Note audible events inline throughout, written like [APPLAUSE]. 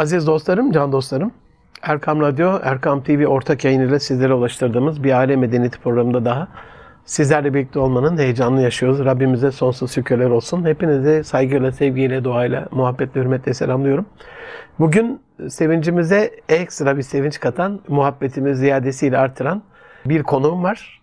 Aziz dostlarım, can dostlarım, Erkam Radyo, Erkam TV ortak yayınıyla sizlere ulaştırdığımız bir aile medeniyeti programında daha sizlerle birlikte olmanın heyecanını yaşıyoruz. Rabbimize sonsuz şükürler olsun. Hepinizi saygıyla, sevgiyle, duayla, muhabbetle, hürmetle selamlıyorum. Bugün sevincimize ekstra bir sevinç katan, muhabbetimizi ziyadesiyle artıran bir konuğum var.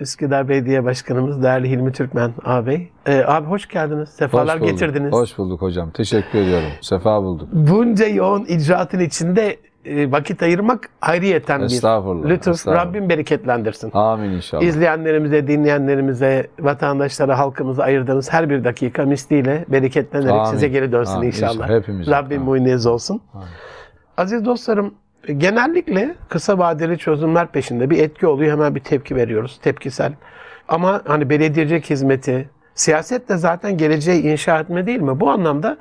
Üsküdar Belediye Başkanımız değerli Hilmi Türkmen ağabey. Ee, abi hoş geldiniz. Sefalar Hoş bulduk. getirdiniz. Hoş bulduk hocam. Teşekkür ediyorum. Sefa bulduk. bunca yoğun icraatın içinde e, vakit ayırmak ayrıyeten bir Estağfurullah, lütuf. estağfurullah. Rabbim bereketlendirsin. Amin inşallah. İzleyenlerimize, dinleyenlerimize, vatandaşlara, halkımıza ayırdığınız her bir dakika misliyle bereketlenerek Amin. size geri dönsün Amin. inşallah. İnşallah. Hepimize. Rabbim muynez olsun. Amin. Aziz dostlarım, genellikle kısa vadeli çözümler peşinde bir etki oluyor hemen bir tepki veriyoruz. Tepkisel. Ama hani belediyecilik hizmeti, siyaset de zaten geleceği inşa etme değil mi? Bu anlamda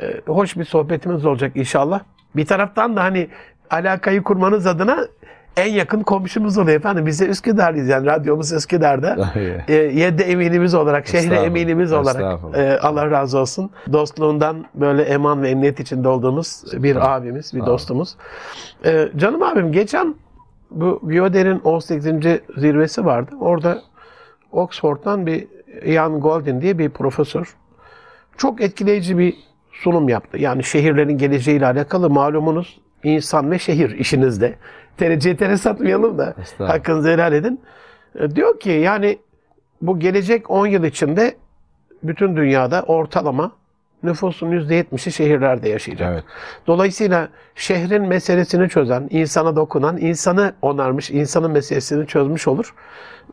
e, hoş bir sohbetimiz olacak inşallah. Bir taraftan da hani alakayı kurmanız adına en yakın komşumuz oluyor efendim. Biz de Üsküdar'lıyız yani radyomuz Üsküdar'da. [LAUGHS] e, yedde eminimiz olarak, şehre eminimiz olarak e, Allah razı olsun. Dostluğundan böyle eman ve emniyet içinde olduğumuz bir abimiz, bir dostumuz. E, canım abim geçen bu Bioder'in 18. zirvesi vardı. Orada Oxford'dan bir Ian Golden diye bir profesör çok etkileyici bir sunum yaptı. Yani şehirlerin geleceğiyle alakalı malumunuz insan ve şehir işinizde. Tereciye tere satmayalım da hakkınızı helal edin. E, Diyor ki yani bu gelecek 10 yıl içinde bütün dünyada ortalama nüfusun %70'i şehirlerde yaşayacak. Evet. Dolayısıyla şehrin meselesini çözen, insana dokunan, insanı onarmış, insanın meselesini çözmüş olur.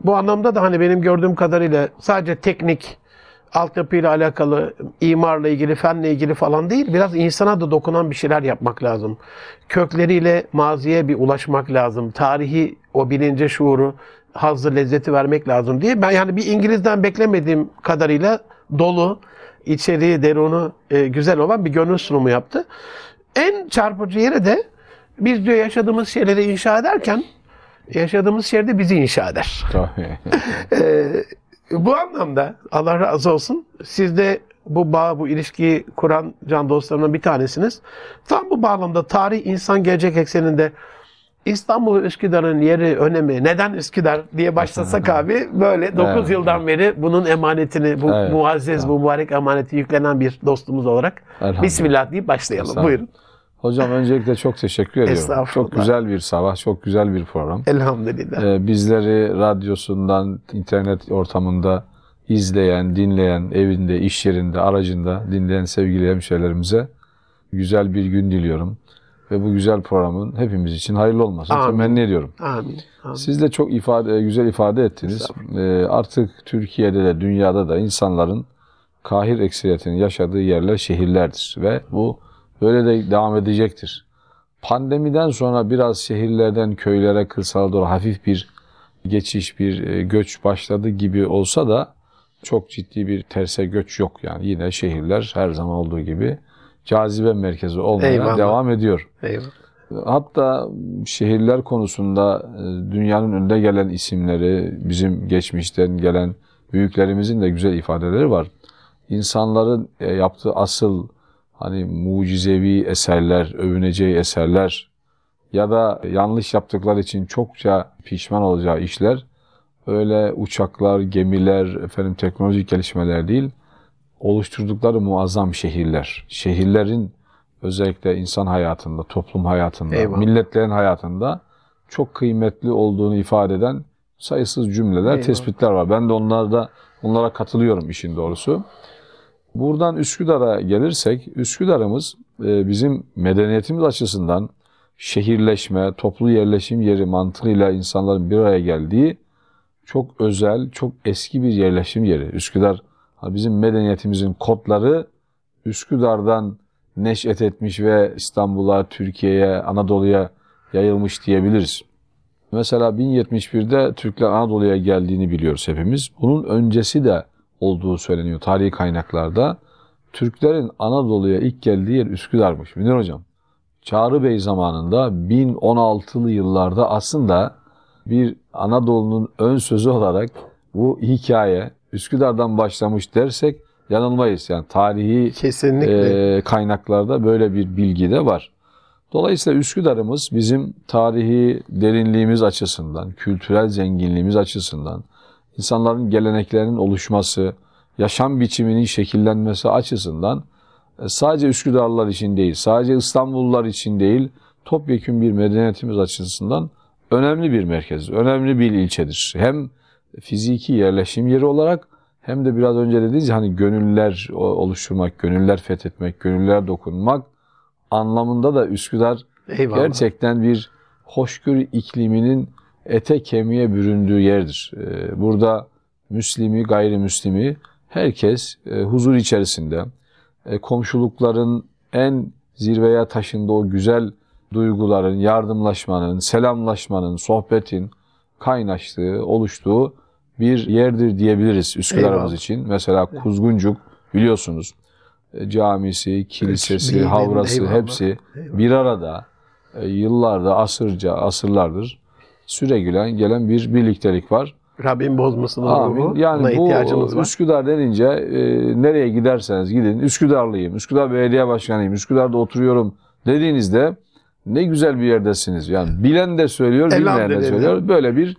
Bu anlamda da hani benim gördüğüm kadarıyla sadece teknik, altyapıyla alakalı, imarla ilgili, fenle ilgili falan değil, biraz insana da dokunan bir şeyler yapmak lazım. Kökleriyle maziye bir ulaşmak lazım. Tarihi o bilince, şuuru, hazzı, lezzeti vermek lazım diye. Ben yani bir İngiliz'den beklemediğim kadarıyla dolu, içeriği, derunu e, güzel olan bir gönül sunumu yaptı. En çarpıcı yeri de biz diyor yaşadığımız şeyleri inşa ederken yaşadığımız şehirde bizi inşa eder. Tabii. [LAUGHS] Bu anlamda Allah razı olsun siz de bu bağ, bu ilişkiyi kuran can dostlarımdan bir tanesiniz. Tam bu bağlamda tarih insan gelecek ekseninde İstanbul Üsküdar'ın yeri, önemi, neden Üsküdar diye başlasak abi böyle 9 Evet. yıldan beri bunun emanetini, bu Evet. muazzez, bu mübarek emaneti yüklenen bir dostumuz olarak. Bismillah deyip başlayalım. Buyurun. Hocam öncelikle çok teşekkür ediyorum. Çok güzel bir sabah, çok güzel bir program. Elhamdülillah. Ee, bizleri radyosundan, internet ortamında izleyen, dinleyen, evinde, iş yerinde, aracında dinleyen sevgili hemşehrilerimize güzel bir gün diliyorum. Ve bu güzel programın hepimiz için hayırlı olmasını Amin. temenni ediyorum. Amin. Amin. Siz de çok ifade güzel ifade ettiniz. Ee, artık Türkiye'de de dünyada da insanların kahir ekseriyetinin yaşadığı yerler şehirlerdir ve bu böyle de devam edecektir. Pandemiden sonra biraz şehirlerden köylere, kırsala doğru hafif bir geçiş, bir e, göç başladı gibi olsa da çok ciddi bir terse göç yok yani. Yine şehirler her zaman olduğu gibi cazibe merkezi olmaya Eyvallah. devam ediyor. Eyvallah. Hatta şehirler konusunda e, dünyanın önde gelen isimleri, bizim geçmişten gelen büyüklerimizin de güzel ifadeleri var. İnsanların e, yaptığı asıl hani mucizevi eserler, övüneceği eserler ya da yanlış yaptıkları için çokça pişman olacağı işler öyle uçaklar, gemiler, efendim teknolojik gelişmeler değil, oluşturdukları muazzam şehirler. Şehirlerin özellikle insan hayatında, toplum hayatında, Eyvallah. milletlerin hayatında çok kıymetli olduğunu ifade eden sayısız cümleler, Eyvallah. tespitler var. Ben de onlarda onlara katılıyorum işin doğrusu. Buradan Üsküdar'a gelirsek, Üsküdar'ımız e, bizim medeniyetimiz açısından şehirleşme, toplu yerleşim yeri mantığıyla insanların bir araya geldiği çok özel, çok eski bir yerleşim yeri. Üsküdar bizim medeniyetimizin kodları Üsküdar'dan neş'et etmiş ve İstanbul'a, Türkiye'ye, Anadolu'ya yayılmış diyebiliriz. Mesela 1071'de Türkler Anadolu'ya geldiğini biliyoruz hepimiz. Bunun öncesi de olduğu söyleniyor tarihi kaynaklarda. Türklerin Anadolu'ya ilk geldiği yer Üsküdar'mış. Münir Hocam. Çağrı Bey zamanında 1016'lı yıllarda aslında bir Anadolu'nun ön sözü olarak bu hikaye Üsküdar'dan başlamış dersek yanılmayız. Yani tarihi Kesinlikle. e, kaynaklarda böyle bir bilgi de var. Dolayısıyla Üsküdar'ımız bizim tarihi derinliğimiz açısından, kültürel zenginliğimiz açısından, insanların geleneklerinin oluşması, yaşam biçiminin şekillenmesi açısından e, sadece Üsküdarlılar için değil, sadece İstanbullular için değil, topyekun bir medeniyetimiz açısından önemli bir merkez, önemli bir ilçedir. Hem fiziki yerleşim yeri olarak hem de biraz önce dediğiniz hani gönüller oluşturmak, gönüller fethetmek, gönüller dokunmak anlamında da Üsküdar Eyvallah. gerçekten bir hoşgörü ikliminin ete kemiğe büründüğü yerdir. Ee, Burada Müslimi, gayrimüslimi herkes e, huzur içerisinde e, komşulukların en zirveye taşındığı o güzel duyguların, yardımlaşmanın, selamlaşmanın, sohbetin kaynaştığı, oluştuğu bir yerdir diyebiliriz Üsküdar'ımız Eyvallah. için. Mesela Kuzguncuk biliyorsunuz e, camisi, kilisesi, havrası hepsi bir arada yıllarda, asırca, asırlardır süregülen gelen bir birliktelik var. Rabbim bozmasın ruhu. Yani bu ihtiyacımız var. Üsküdar denince e, nereye giderseniz gidin Üsküdarlıyım, Üsküdar Belediye Başkanıyım, Üsküdar'da oturuyorum dediğinizde ne güzel bir yerdesiniz. Yani bilen de söylüyor, bilmeyen de Elhamdülillah. söylüyor. Böyle bir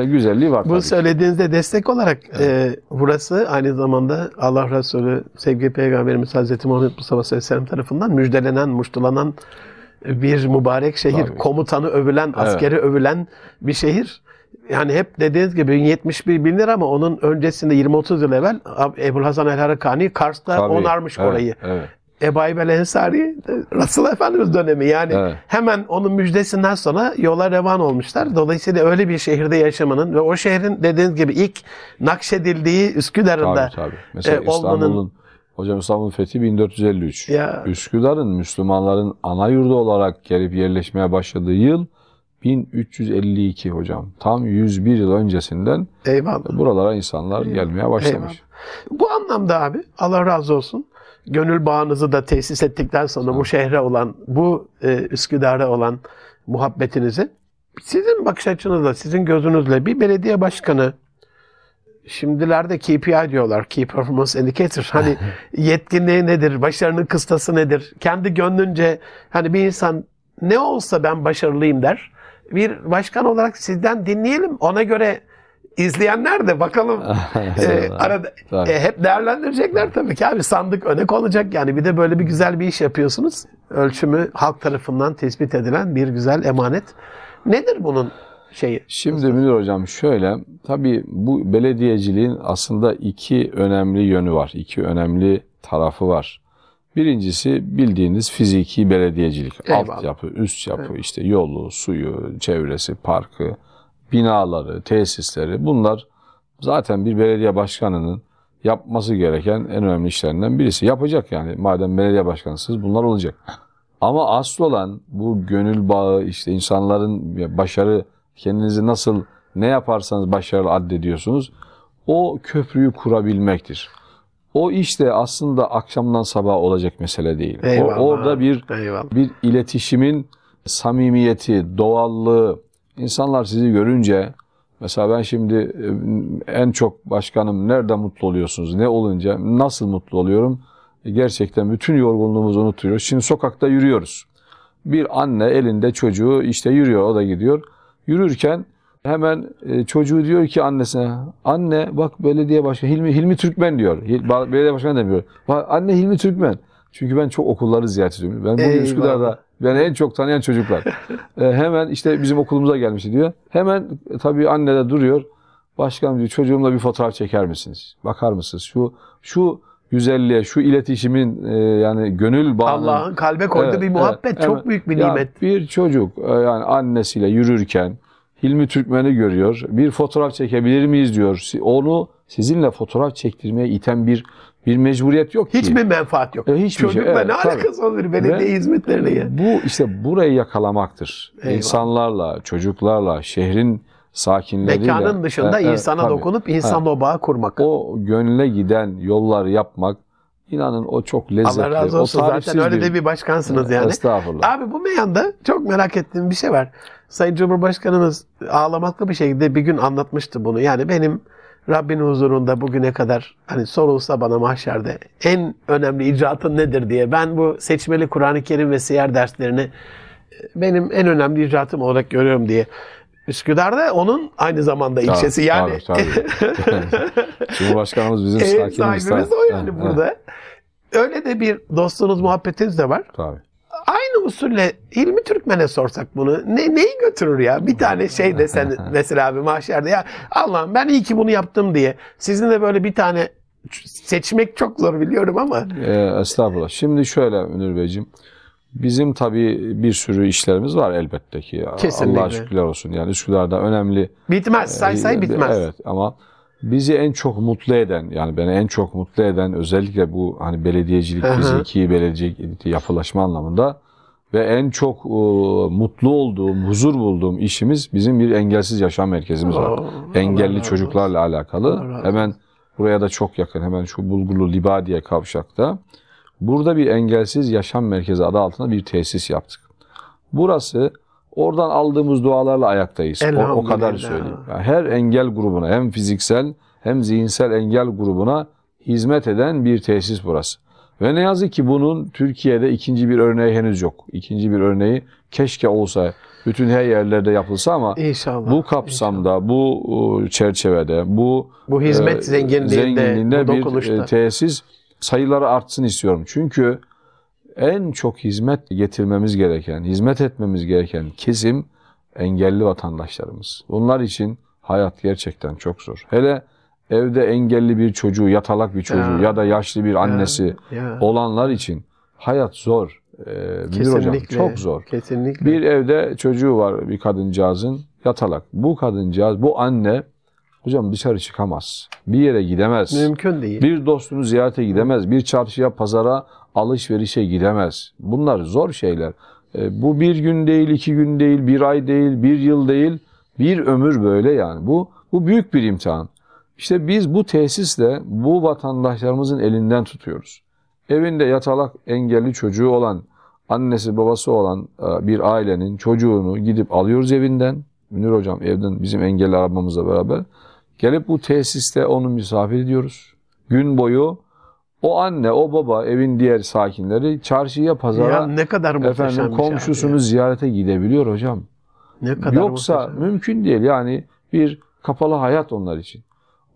e, güzelliği var Bu söylediğinizde destek olarak e, burası aynı zamanda Allah Resulü sevgili Peygamberimiz Hazreti Muhammed Mustafa sallallahu aleyhi ve sellem tarafından müjdelenen, muştulanan bir mübarek şehir. Tabii. Komutanı övülen, askeri övülen bir şehir. Yani hep dediğiniz gibi 71 bilinir ama onun öncesinde 20-30 yıl evvel Ebu Hasan el Harakani Kars'ta Tabii. onarmış Evet, orayı. Evet. Ebu Ayyub el Ensari e, Resulullah Efendimiz dönemi yani Evet. hemen onun müjdesinden sonra yola revan olmuşlar. Dolayısıyla öyle bir şehirde yaşamanın ve o şehrin dediğiniz gibi ilk nakşedildiği Üsküdar'ında Tabii tabii. Mesela e, olmanın- Hocam İstanbul fethi 1453. Ya. Üsküdar'ın Müslümanların ana yurdu olarak gelip yerleşmeye başladığı yıl 1352 hocam. Tam 101 yıl öncesinden eyvallah. buralara insanlar gelmeye başlamış. Bu anlamda abi Allah razı olsun. Gönül bağınızı da tesis ettikten sonra bu şehre olan, bu e, Üsküdar'a olan muhabbetinizi sizin bakış açınızla, sizin gözünüzle bir belediye başkanı şimdilerde KPI diyorlar. Key Performance Indicator. Hani [LAUGHS] yetkinliği nedir? Başarının kıstası nedir? Kendi gönlünce hani bir insan ne olsa ben başarılıyım der. Bir başkan olarak sizden dinleyelim. Ona göre izleyenler de bakalım [LAUGHS] e, arada e, hep değerlendirecekler tabii ki abi sandık öne konacak yani bir de böyle bir güzel bir iş yapıyorsunuz. Ölçümü halk tarafından tespit edilen bir güzel emanet. Nedir bunun şeyi? Şimdi Münir Hocam şöyle, tabii bu belediyeciliğin aslında iki önemli yönü var, iki önemli tarafı var. Birincisi bildiğiniz fiziki belediyecilik, Eyvallah. altyapı, üst yapı, işte yolu, suyu, çevresi, parkı, binaları, tesisleri bunlar zaten bir belediye başkanının yapması gereken en önemli işlerinden birisi. Yapacak yani madem belediye başkanısınız bunlar olacak. Ama asıl olan bu gönül bağı işte insanların başarı kendinizi nasıl ne yaparsanız başarılı addediyorsunuz o köprüyü kurabilmektir. O işte aslında akşamdan sabaha olacak mesele değil. O, Eyvallah. orada bir Eyvallah. bir iletişimin samimiyeti, doğallığı, insanlar sizi görünce mesela ben şimdi e, en çok başkanım nerede mutlu oluyorsunuz, ne olunca nasıl mutlu oluyorum? E, Gerçekten bütün yorgunluğumuzu unutuyoruz. Şimdi sokakta yürüyoruz. Bir anne elinde çocuğu işte yürüyor, o da gidiyor. Yürürken hemen e, çocuğu diyor ki annesine, anne bak belediye başkanı Hilmi, Hilmi Türkmen diyor. Belediye başkanı demiyor. Bak, anne Hilmi Türkmen. Çünkü ben çok okulları ziyaret ediyorum. Ben bugün Eyvallah. Üsküdar'da beni en çok tanıyan çocuklar. [LAUGHS] E, hemen işte bizim okulumuza gelmiş diyor. Hemen e, tabii anne de duruyor. Başkanım diyor çocuğumla bir fotoğraf çeker misiniz? Bakar mısınız? Şu şu güzelliğe, şu iletişimin e, yani gönül bağının Allah'ın kalbe koyduğu Evet, bir evet, muhabbet çok evet. büyük bir nimet. bir çocuk e, yani annesiyle yürürken Hilmi Türkmen'i görüyor. Bir fotoğraf çekebilir miyiz diyor. Onu sizinle fotoğraf çektirmeye iten bir bir mecburiyet yok ki. Hiçbir menfaat yok. E, hiçbir şey, Çocukla evet, ne tabii. alakası olur belediye Ve hizmetlerine ya? Bu işte burayı yakalamaktır. Eyvallah. İnsanlarla, çocuklarla, şehrin sakinleriyle. Mekanın dışında E, evet, insana tabii. dokunup insanla o bağı kurmak. o gönle giden yolları yapmak inanın o çok lezzetli. Allah razı o olsun. Zaten tarifsiz öyle de bir başkansınız yani. Estağfurullah. Abi bu meyanda çok merak ettiğim bir şey var. Sayın Cumhurbaşkanımız ağlamaklı bir şekilde bir gün anlatmıştı bunu. Yani benim Rabbin huzurunda bugüne kadar hani sorulsa bana mahşerde en önemli icraatın nedir diye ben bu seçmeli Kur'an-ı Kerim ve siyer derslerini e, benim en önemli icraatım olarak görüyorum diye. Üsküdar'da onun aynı zamanda ilçesi yani. Tabii, tabii. [LAUGHS] Cumhurbaşkanımız bizim Ev sakiniz. sahibimiz o yani Evet, burada. Öyle de bir dostluğunuz, muhabbetiniz de var. Tabii. Aynı usulle Hilmi Türkmen'e sorsak bunu ne, neyi götürür ya? Bir tane şey desen [LAUGHS] mesela abi mahşerde ya Allah'ım ben iyi ki bunu yaptım diye. Sizin de böyle bir tane seçmek çok zor biliyorum ama Ee, estağfurullah. Şimdi şöyle Münir Beyciğim. Bizim tabii bir sürü işlerimiz var elbette ki. Kesinlikle. Allah'a şükürler olsun. Yani Üsküdar'da önemli bitmez. Say say Ee, bitmez. Evet ama bizi en çok mutlu eden yani beni en çok mutlu eden özellikle bu hani belediyecilik, fiziki belediyecilik, yapılaşma anlamında ve en çok e, mutlu olduğum, huzur bulduğum işimiz bizim bir engelsiz yaşam merkezimiz var. Allah Engelli razı çocuklarla alakalı. Allah Hemen buraya da çok yakın. Hemen şu Bulgurlu Libadiye kavşakta. Burada bir engelsiz yaşam merkezi adı altında bir tesis yaptık. Burası oradan aldığımız dualarla ayaktayız. O, o kadar söyleyeyim. Yani her engel grubuna hem fiziksel hem zihinsel engel grubuna hizmet eden bir tesis burası. Ve ne yazık ki bunun Türkiye'de ikinci bir örneği henüz yok. İkinci bir örneği keşke olsa bütün her yerlerde yapılsa ama İnşallah. bu kapsamda, bu e, çerçevede, bu Bu hizmet e, zenginliğinde, zenginliğinde bu bir dokunuşta. e, tesis sayıları artsın istiyorum. Çünkü en çok hizmet getirmemiz gereken, hizmet etmemiz gereken kesim engelli vatandaşlarımız. Bunlar için hayat gerçekten çok zor. Hele evde engelli bir çocuğu, yatalak bir çocuğu Ya. ya, da yaşlı bir annesi Ya, olanlar için hayat zor. Ee, Müdür hocam çok zor. Kesinlikle. Bir evde çocuğu var bir kadıncağızın yatalak. Bu kadıncağız, bu anne hocam dışarı çıkamaz. Bir yere gidemez. Mümkün değil. Bir dostunu ziyarete gidemez. Bir çarşıya, pazara, alışverişe gidemez. Bunlar zor şeyler. E, bu bir gün değil, iki gün değil, bir ay değil, bir yıl değil. Bir ömür böyle yani. Bu, bu büyük bir imtihan. İşte biz bu tesisle bu vatandaşlarımızın elinden tutuyoruz. Evinde yatalak engelli çocuğu olan, annesi babası olan e, bir ailenin çocuğunu gidip alıyoruz evinden. Münir hocam evden bizim engelli arabamızla beraber. Gelip bu tesiste onu misafir ediyoruz. Gün boyu o anne, o baba, evin diğer sakinleri çarşıya, pazara, ya ne kadar efendim komşusunu abi ziyarete gidebiliyor hocam. ya. Ne kadar Yoksa muhteşem. mümkün değil. Yani bir kapalı hayat onlar için.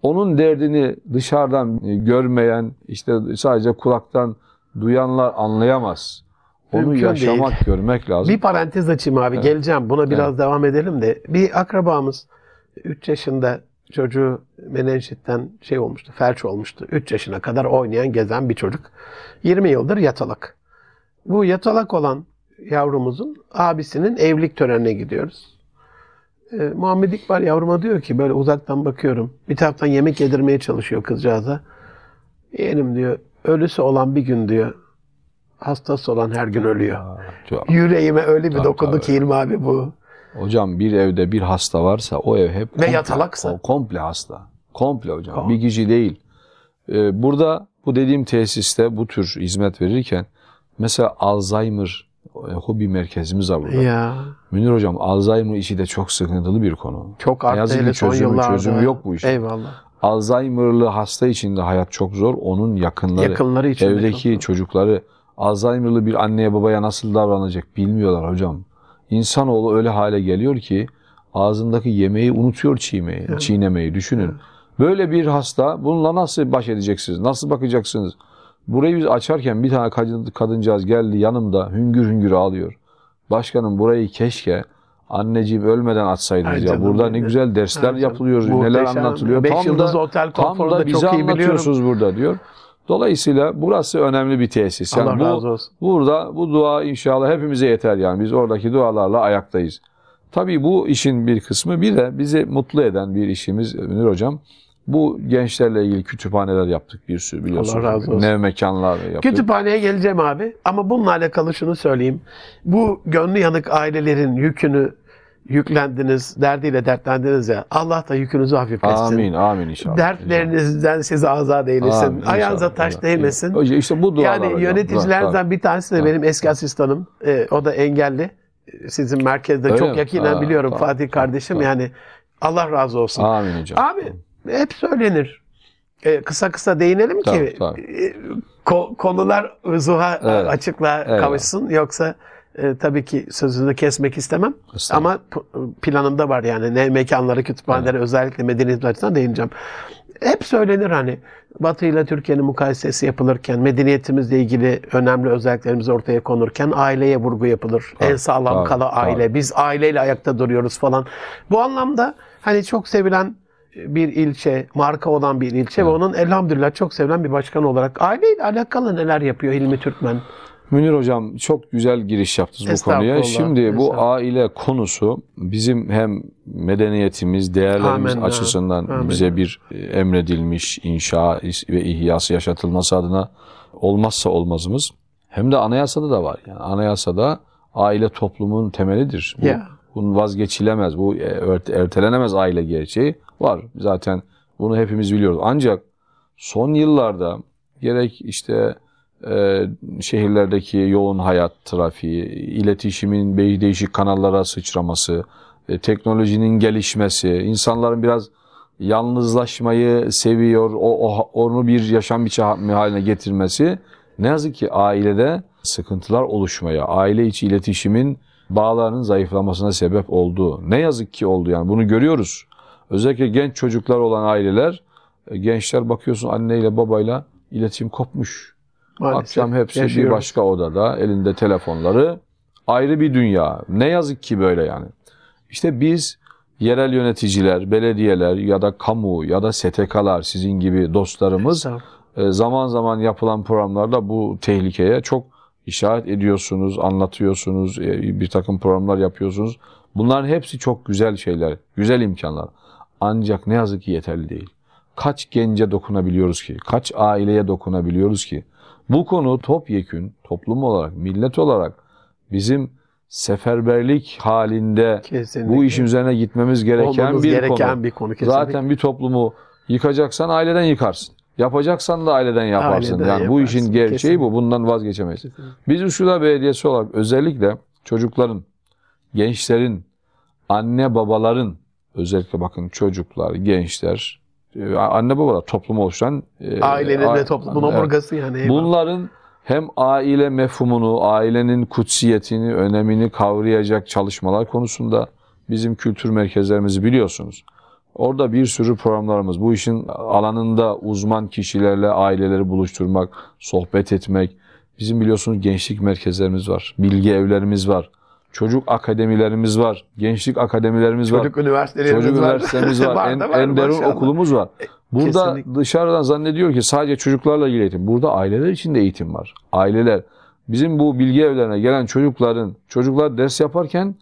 Onun derdini dışarıdan e, görmeyen, işte sadece kulaktan duyanlar anlayamaz. Onu Mümkün yaşamak, görmek lazım. Bir parantez açayım abi. Evet. Geleceğim. Buna biraz devam edelim de. Bir akrabamız 3 yaşında çocuğu menenjitten şey olmuştu, felç olmuştu. 3 yaşına kadar oynayan, gezen bir çocuk. 20 yıldır yatalak. Bu yatalak olan yavrumuzun abisinin evlilik törenine gidiyoruz. Ee, Muhammed İkbal yavruma diyor ki böyle uzaktan bakıyorum. Bir taraftan yemek yedirmeye çalışıyor kızcağıza. Yeğenim diyor, ölüsü olan bir gün diyor, hastası olan her gün ölüyor. Çok- Yüreğime öyle bir Tabii, dokundu tabii. ki İlmi abi bu. Hocam bir evde bir hasta varsa o ev hep komple, yatalaksa? o komple hasta. Komple hocam. Kom- Bir kişi değil. Ee, burada bu dediğim tesiste bu tür hizmet verirken mesela Alzheimer e, hobi merkezimiz var burada. Ya Münir hocam Alzheimer işi de çok sıkıntılı bir konu. çok arttı yazık hele son çözümü- yıllarda. çözümü yok bu işin. Eyvallah. Alzheimer'lı hasta için de hayat çok zor. Onun yakınları, Yakınları için evdeki çocukları Alzheimer'lı bir anneye babaya nasıl davranacak bilmiyorlar hocam. İnsanoğlu öyle hale geliyor ki ağzındaki yemeği unutuyor çiğmeyi, çiğnemeyi düşünün. Böyle bir hasta bununla nasıl baş edeceksiniz? Nasıl bakacaksınız? Burayı biz açarken bir tane kadın, kadıncağız geldi yanımda hüngür hüngür ağlıyor. Başkanım burayı keşke anneciğim ölmeden açsaydınız Ay ya. canım Burada ne güzel dersler Ay canım. yapılıyor, neler Muhteşem. anlatılıyor. Tam da- otel Tam da bize çok iyi anlatıyorsunuz burada diyor. Dolayısıyla burası önemli bir tesis. Yani Allah bu, razı olsun. Burada bu dua inşallah hepimize yeter yani. Biz oradaki dualarla ayaktayız. Tabii bu işin bir kısmı bir de bizi mutlu eden bir işimiz Münir Hocam. Bu gençlerle ilgili kütüphaneler yaptık bir sürü biliyorsunuz. Allah razı olsun. Nev mekanlar yaptık. Kütüphaneye geleceğim abi. Ama bununla alakalı şunu söyleyeyim. Bu gönlü yanık ailelerin yükünü yüklendiniz, derdiyle dertlendiniz ya. Allah da yükünüzü hafifletsin. Amin, amin inşallah. Dertlerinizden sizi azat eylesin. Amin, Ayağınıza inşallah. taş değmesin. Hocam işte bu dualar Yani hocam. yöneticilerden bir tanesi de benim eski asistanım. Ee, o da engelli. Sizin merkezde Öyle çok mi? yakinen Ha, biliyorum tamam, Fatih kardeşim. tamam. Yani Allah razı olsun. Amin hocam. Abi Hep söylenir. E, kısa kısa değinelim Tabii, ki tabii. e, ko- konular zuha Evet. Eyvallah. kavuşsun. Yoksa e, tabii ki sözünü kesmek istemem. Ama planımda var yani ne mekanları, kütüphaneleri özellikle medeniyet açısından değineceğim. Hep söylenir hani Batı ile Türkiye'nin mukayesesi yapılırken, medeniyetimizle ilgili önemli özelliklerimiz ortaya konurken aileye vurgu yapılır. en sağlam tabii, kala aile. Biz aileyle ayakta duruyoruz falan. Bu anlamda hani çok sevilen bir ilçe, marka olan bir ilçe ve onun elhamdülillah çok sevilen bir başkan olarak aileyle alakalı neler yapıyor Hilmi Türkmen? Münir Hocam çok güzel giriş yaptınız bu konuya. Şimdi bu aile konusu bizim hem medeniyetimiz, değerlerimiz Amenna, açısından amenna. bize bir e, emredilmiş inşa ve ihyası yaşatılması adına olmazsa olmazımız. Hem de anayasada da var. Yani anayasada aile toplumun temelidir. Bu, Ya. Bunun vazgeçilemez, bu e, ertelenemez aile gerçeği var. Zaten bunu hepimiz biliyoruz. Ancak son yıllarda gerek işte e, şehirlerdeki yoğun hayat trafiği, iletişimin değişik kanallara sıçraması, e, teknolojinin gelişmesi, insanların biraz yalnızlaşmayı seviyor, o, o- onu bir yaşam biçimi haline getirmesi ne yazık ki ailede sıkıntılar oluşmaya, aile içi iletişimin bağlarının zayıflamasına sebep oldu. Ne yazık ki oldu yani bunu görüyoruz. Özellikle genç çocuklar olan aileler, e, gençler bakıyorsun anneyle babayla iletişim kopmuş. Maalesef Akşam hepsi bir yaşıyoruz. başka odada, elinde telefonları. Ayrı bir dünya. Ne yazık ki böyle yani. İşte biz yerel yöneticiler, belediyeler ya da kamu ya da STK'lar sizin gibi dostlarımız e, zaman zaman yapılan programlarda bu tehlikeye çok işaret ediyorsunuz, anlatıyorsunuz, e, bir takım programlar yapıyorsunuz. Bunların hepsi çok güzel şeyler, güzel imkanlar. Ancak ne yazık ki yeterli değil. Kaç gence dokunabiliyoruz ki? Kaç aileye dokunabiliyoruz ki? Bu konu topyekün, toplum olarak, millet olarak bizim seferberlik halinde Kesinlikle. bu işin üzerine gitmemiz gereken Olmamız bir gereken konu. bir konu kesinlikle. Zaten bir toplumu yıkacaksan aileden yıkarsın. Yapacaksan da aileden yaparsın. Aileden yani bu yaparsın, işin gerçeği kesinlikle. bu. Bundan vazgeçemeyiz. Biz Üsküdar Belediyesi olarak özellikle çocukların, gençlerin, anne babaların özellikle bakın çocuklar, gençler, anne babalar toplumu oluşturan e, Ailenin ve toplumun Evet. omurgası yani. eyvallah. Bunların hem aile mefhumunu, ailenin kutsiyetini, önemini kavrayacak çalışmalar konusunda bizim kültür merkezlerimizi biliyorsunuz. Orada bir sürü programlarımız, bu işin alanında uzman kişilerle aileleri buluşturmak, sohbet etmek. Bizim biliyorsunuz gençlik merkezlerimiz var, bilgi evlerimiz var, çocuk akademilerimiz var, gençlik akademilerimiz var. Çocuk üniversitelerimiz Çocuk var. üniversitemiz var. [LAUGHS] Var en, var, Enderun maşallah. okulumuz var. Burada Kesinlikle. dışarıdan zannediyor ki sadece çocuklarla ilgili eğitim. Burada aileler için de eğitim var. Aileler. Bizim bu bilgi evlerine gelen çocukların, çocuklar ders yaparken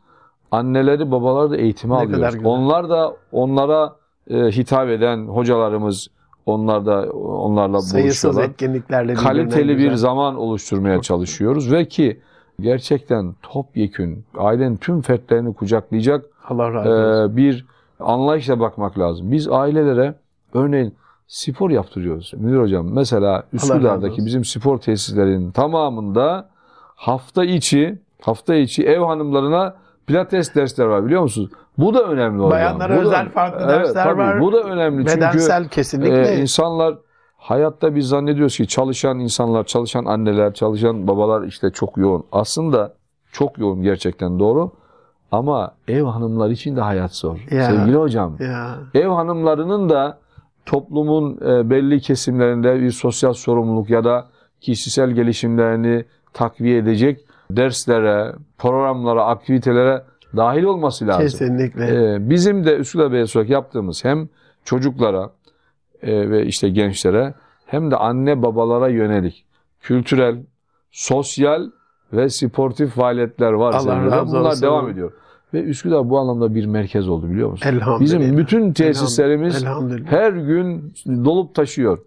anneleri babaları da eğitime Ne güzel. Onlar da onlara e, hitap eden hocalarımız onlar da onlarla Sayısız buluşuyorlar etkinliklerle kaliteli bir güzel. zaman oluşturmaya çalışıyoruz ve ki gerçekten topyekün ailenin tüm fertlerini kucaklayacak Allah razı olsun. e, bir anlayışla bakmak lazım. Biz ailelere örneğin spor yaptırıyoruz. Münir Hocam mesela Üsküdar'daki bizim spor tesislerinin tamamında hafta içi hafta içi ev hanımlarına pilates dersler var biliyor musunuz? Bu da önemli hocam. Bayanlara Bu da- özel farklı Evet, dersler tabii, var. Bu da önemli çünkü Bedensel kesinlikle. ee, insanlar hayatta biz zannediyoruz ki çalışan insanlar, çalışan anneler, çalışan babalar işte çok yoğun. Aslında çok yoğun gerçekten doğru. Ama ev hanımlar için de hayat zor. Ya. Sevgili hocam. ya. Ev hanımlarının da toplumun e, belli kesimlerinde bir sosyal sorumluluk ya da kişisel gelişimlerini takviye edecek derslere, programlara, aktivitelere dahil olması lazım. Kesinlikle. Ee, bizim de Üsküdar Belediyesi yaptığımız hem çocuklara e, ve işte gençlere hem de anne babalara yönelik kültürel, sosyal ve sportif faaliyetler var. Allah razı. Bunlar olsun. devam ediyor. Ve Üsküdar bu anlamda bir merkez oldu biliyor musun? Elhamdülillah. Bizim bütün tesislerimiz Elhamdülillah. her gün dolup taşıyor.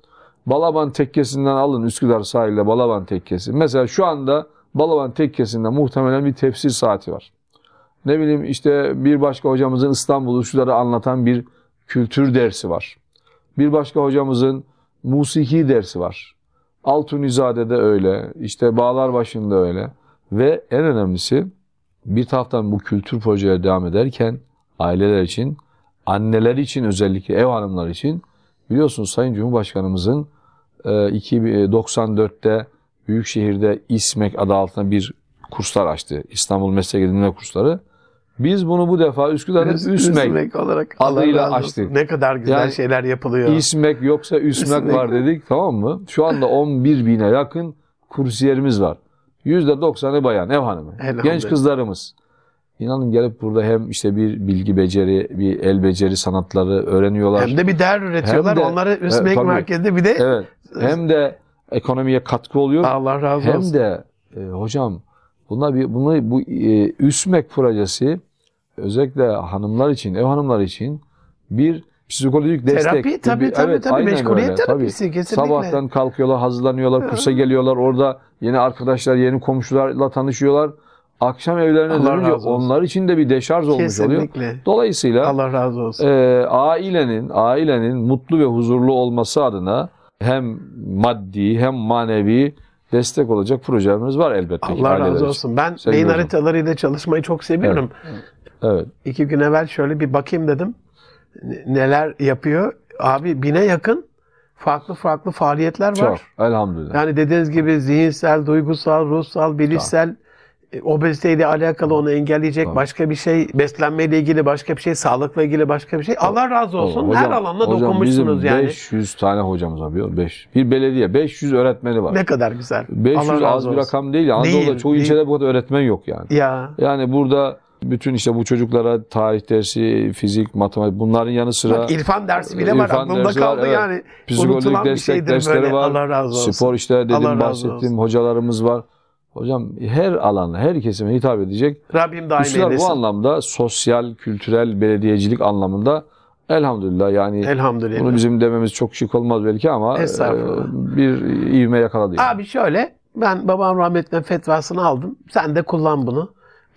Balaban tekkesinden alın Üsküdar sahilde Balaban tekkesi. Mesela şu anda Balaban tekkesinde muhtemelen bir tefsir saati var. Ne bileyim işte bir başka hocamızın İstanbul Üsküdar'ı anlatan bir kültür dersi var. Bir başka hocamızın musiki dersi var. Altunizade'de öyle, işte Bağlarbaşı'nda öyle. Ve en önemlisi bir taraftan bu kültür projeleri devam ederken aileler için, anneler için özellikle ev hanımları için Biliyorsunuz Sayın Cumhurbaşkanımızın e, 2094'te Büyükşehir'de İSMEK adı altında bir kurslar açtı. İstanbul Meslek Edinme Kursları. Biz bunu bu defa Üsküdar'da Üs- üsmek, Üsmek olarak adıyla açtık. Ne kadar güzel Yani şeyler yapılıyor. İsmek yoksa üsmek Üsmek. var dedik tamam mı? Şu anda 11 bine yakın kursiyerimiz var. %90'ı bayan, ev hanımı. Genç kızlarımız. İnanın gelip burada hem işte bir bilgi beceri, bir el beceri sanatları öğreniyorlar. Hem de bir değer üretiyorlar. Hem de- Onları Üsmek tabii. merkezde bir de Evet. Hem de ekonomiye katkı oluyor. Allah razı Hem olsun. de e, hocam buna bir bunu bu e, üsmek projesi özellikle hanımlar için, ev hanımları için bir psikolojik destek. Terapi tabii Bir- tabii evet, tabii meşguliyet öyle, terapisi kesinlikle. Sabahtan kalkıyorlar, hazırlanıyorlar, kursa geliyorlar. Orada yeni arkadaşlar, yeni komşularla tanışıyorlar. Akşam evlerine Allah dönünce onlar için de bir deşarj olmuş oluyor. Kesinlikle. Dolayısıyla Allah razı olsun. e, ailenin ailenin mutlu ve huzurlu olması adına hem maddi hem manevi destek olacak projelerimiz var elbette Allah razı olsun. Ben beyin haritalarıyla çalışmayı çok seviyorum. Evet. İki gün evvel şöyle bir bakayım dedim. Neler yapıyor? Abi bine yakın farklı farklı faaliyetler Çok. var. Elhamdülillah. Yani dediğiniz gibi zihinsel, duygusal, ruhsal, bilişsel e, obeziteyle alakalı onu engelleyecek Tabii. başka bir şey, beslenmeyle ilgili başka bir şey, sağlıkla ilgili başka bir şey. Allah razı olsun. Hocam- Her alanda hocam dokunmuşsunuz bizim yani. 500 tane hocamız var. biliyor musun? Beş. Bir belediye 500 öğretmeni var. Ne kadar güzel. 500 Allah az bir olsun. rakam değil. Anadolu'da Değil, çoğu değil. ilçede bu kadar öğretmen yok yani. Ya Yani burada bütün işte bu çocuklara tarih dersi, fizik, matematik bunların yanı sıra bak İrfan dersi bile var aklımda var, kaldı evet. yani. psikolojik destek dersleri böyle. var. Allah razı olsun. Spor işte dedim Allah bahsettiğim hocalarımız var. Hocam her alana, her kesime hitap edecek. Rabbim daim bu eylesin. anlamda sosyal, kültürel, belediyecilik anlamında elhamdülillah yani Elhamdülillah. bunu bizim dememiz çok şık olmaz belki ama e, bir ivme yakaladı. yani. Abi şöyle ben babam rahmetli fetvasını aldım. Sen de kullan bunu.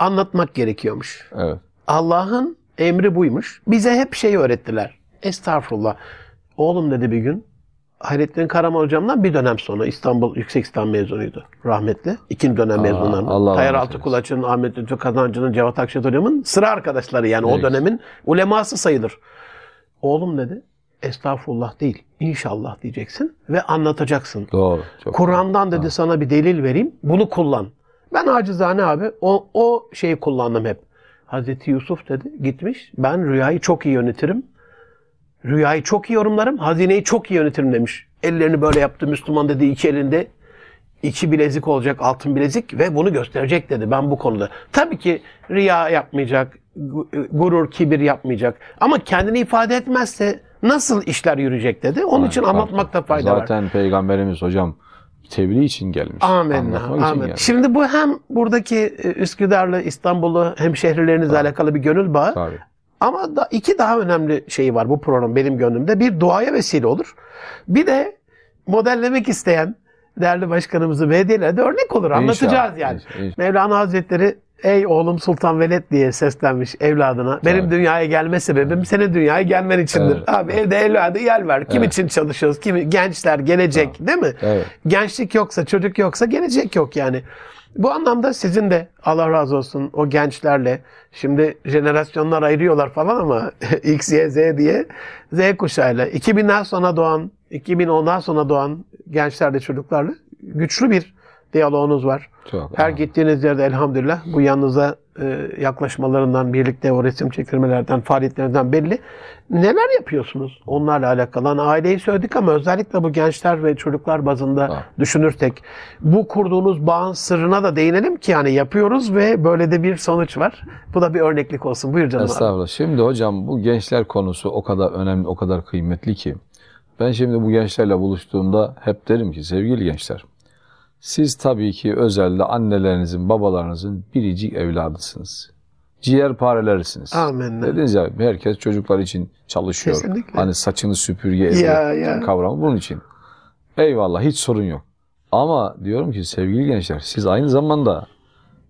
Anlatmak gerekiyormuş. Evet. Allah'ın emri buymuş. Bize hep şey öğrettiler. Estağfurullah. Oğlum dedi bir gün. Hayrettin Karaman hocamdan bir dönem sonra İstanbul Yüksek İslam mezunuydu. Rahmetli. İkinci dönem Aa, mezunlarından. Allah Tayyar Altıkulaç'ın, Ahmet Lütfü Kazancı'nın, Cevat Akşet hocamın sıra arkadaşları yani o Evet. dönemin uleması sayılır. Oğlum dedi. Estağfurullah değil. İnşallah diyeceksin ve anlatacaksın. Doğru. Çok Kur'an'dan dedi sana bir delil vereyim. Bunu kullan. Ben acizane abi o, o şeyi kullandım hep. Hazreti Yusuf dedi gitmiş. Ben rüyayı çok iyi yönetirim. Rüyayı çok iyi yorumlarım. Hazineyi çok iyi yönetirim demiş. Ellerini böyle yaptı. Müslüman dedi iki elinde. iki bilezik olacak altın bilezik ve bunu gösterecek dedi ben bu konuda. Tabii ki riya yapmayacak, gu- gurur, kibir yapmayacak. Ama kendini ifade etmezse nasıl işler yürüyecek dedi. Onun için Tabii, anlatmakta fayda var. Zaten peygamberimiz hocam tebliğ için gelmiş. Amenna. Gelmiş. Şimdi bu hem buradaki e, Üsküdar'la İstanbul'u hem şehirlerinizle alakalı bir gönül bağı. Tabii. Ama da iki daha önemli şey var bu program benim gönlümde. Bir duaya vesile olur. Bir de modellemek isteyen değerli başkanımızı VD'lere de örnek olur. Anlatacağız İnşallah, yani. inşallah. Mevlana Hazretleri ey oğlum Sultan Veled diye seslenmiş evladına. Benim Tabii. dünyaya gelme sebebim senin dünyaya gelmen içindir. Evet. Abi evde evladı yer ver. Kim Evet. için çalışıyoruz? Kim gençler gelecek değil mi? Evet. Gençlik yoksa, çocuk yoksa gelecek yok yani. Bu anlamda sizin de Allah razı olsun o gençlerle şimdi jenerasyonlar ayırıyorlar falan ama [LAUGHS] X, Y, Z diye Z kuşağıyla 2000'den sonra doğan, 2010'dan sonra doğan gençlerle çocuklarla güçlü bir diyaloğunuz var. Çok. Her gittiğiniz yerde elhamdülillah bu yanınıza e, yaklaşmalarından, birlikte o resim çektirmelerden, faaliyetlerinden belli. Neler yapıyorsunuz onlarla alakalı? Hani aileyi söyledik ama özellikle bu gençler ve çocuklar bazında Ha. düşünürsek bu kurduğunuz bağın sırrına da değinelim ki yani yapıyoruz ve böyle de bir sonuç var. Bu da bir örneklik olsun. Buyur canım abi. Estağfurullah. Şimdi hocam bu gençler konusu o kadar önemli, o kadar kıymetli ki. Ben şimdi bu gençlerle buluştuğumda hep derim ki sevgili gençler. Siz tabii ki özelde annelerinizin, babalarınızın biricik evladısınız. Ciğerparelerisiniz. Amenna. Dediniz ya herkes çocuklar için çalışıyor. Kesinlikle. Hani saçını süpürge ediyor. Kavramı bunun için. Eyvallah hiç sorun yok. Ama diyorum ki sevgili gençler siz aynı zamanda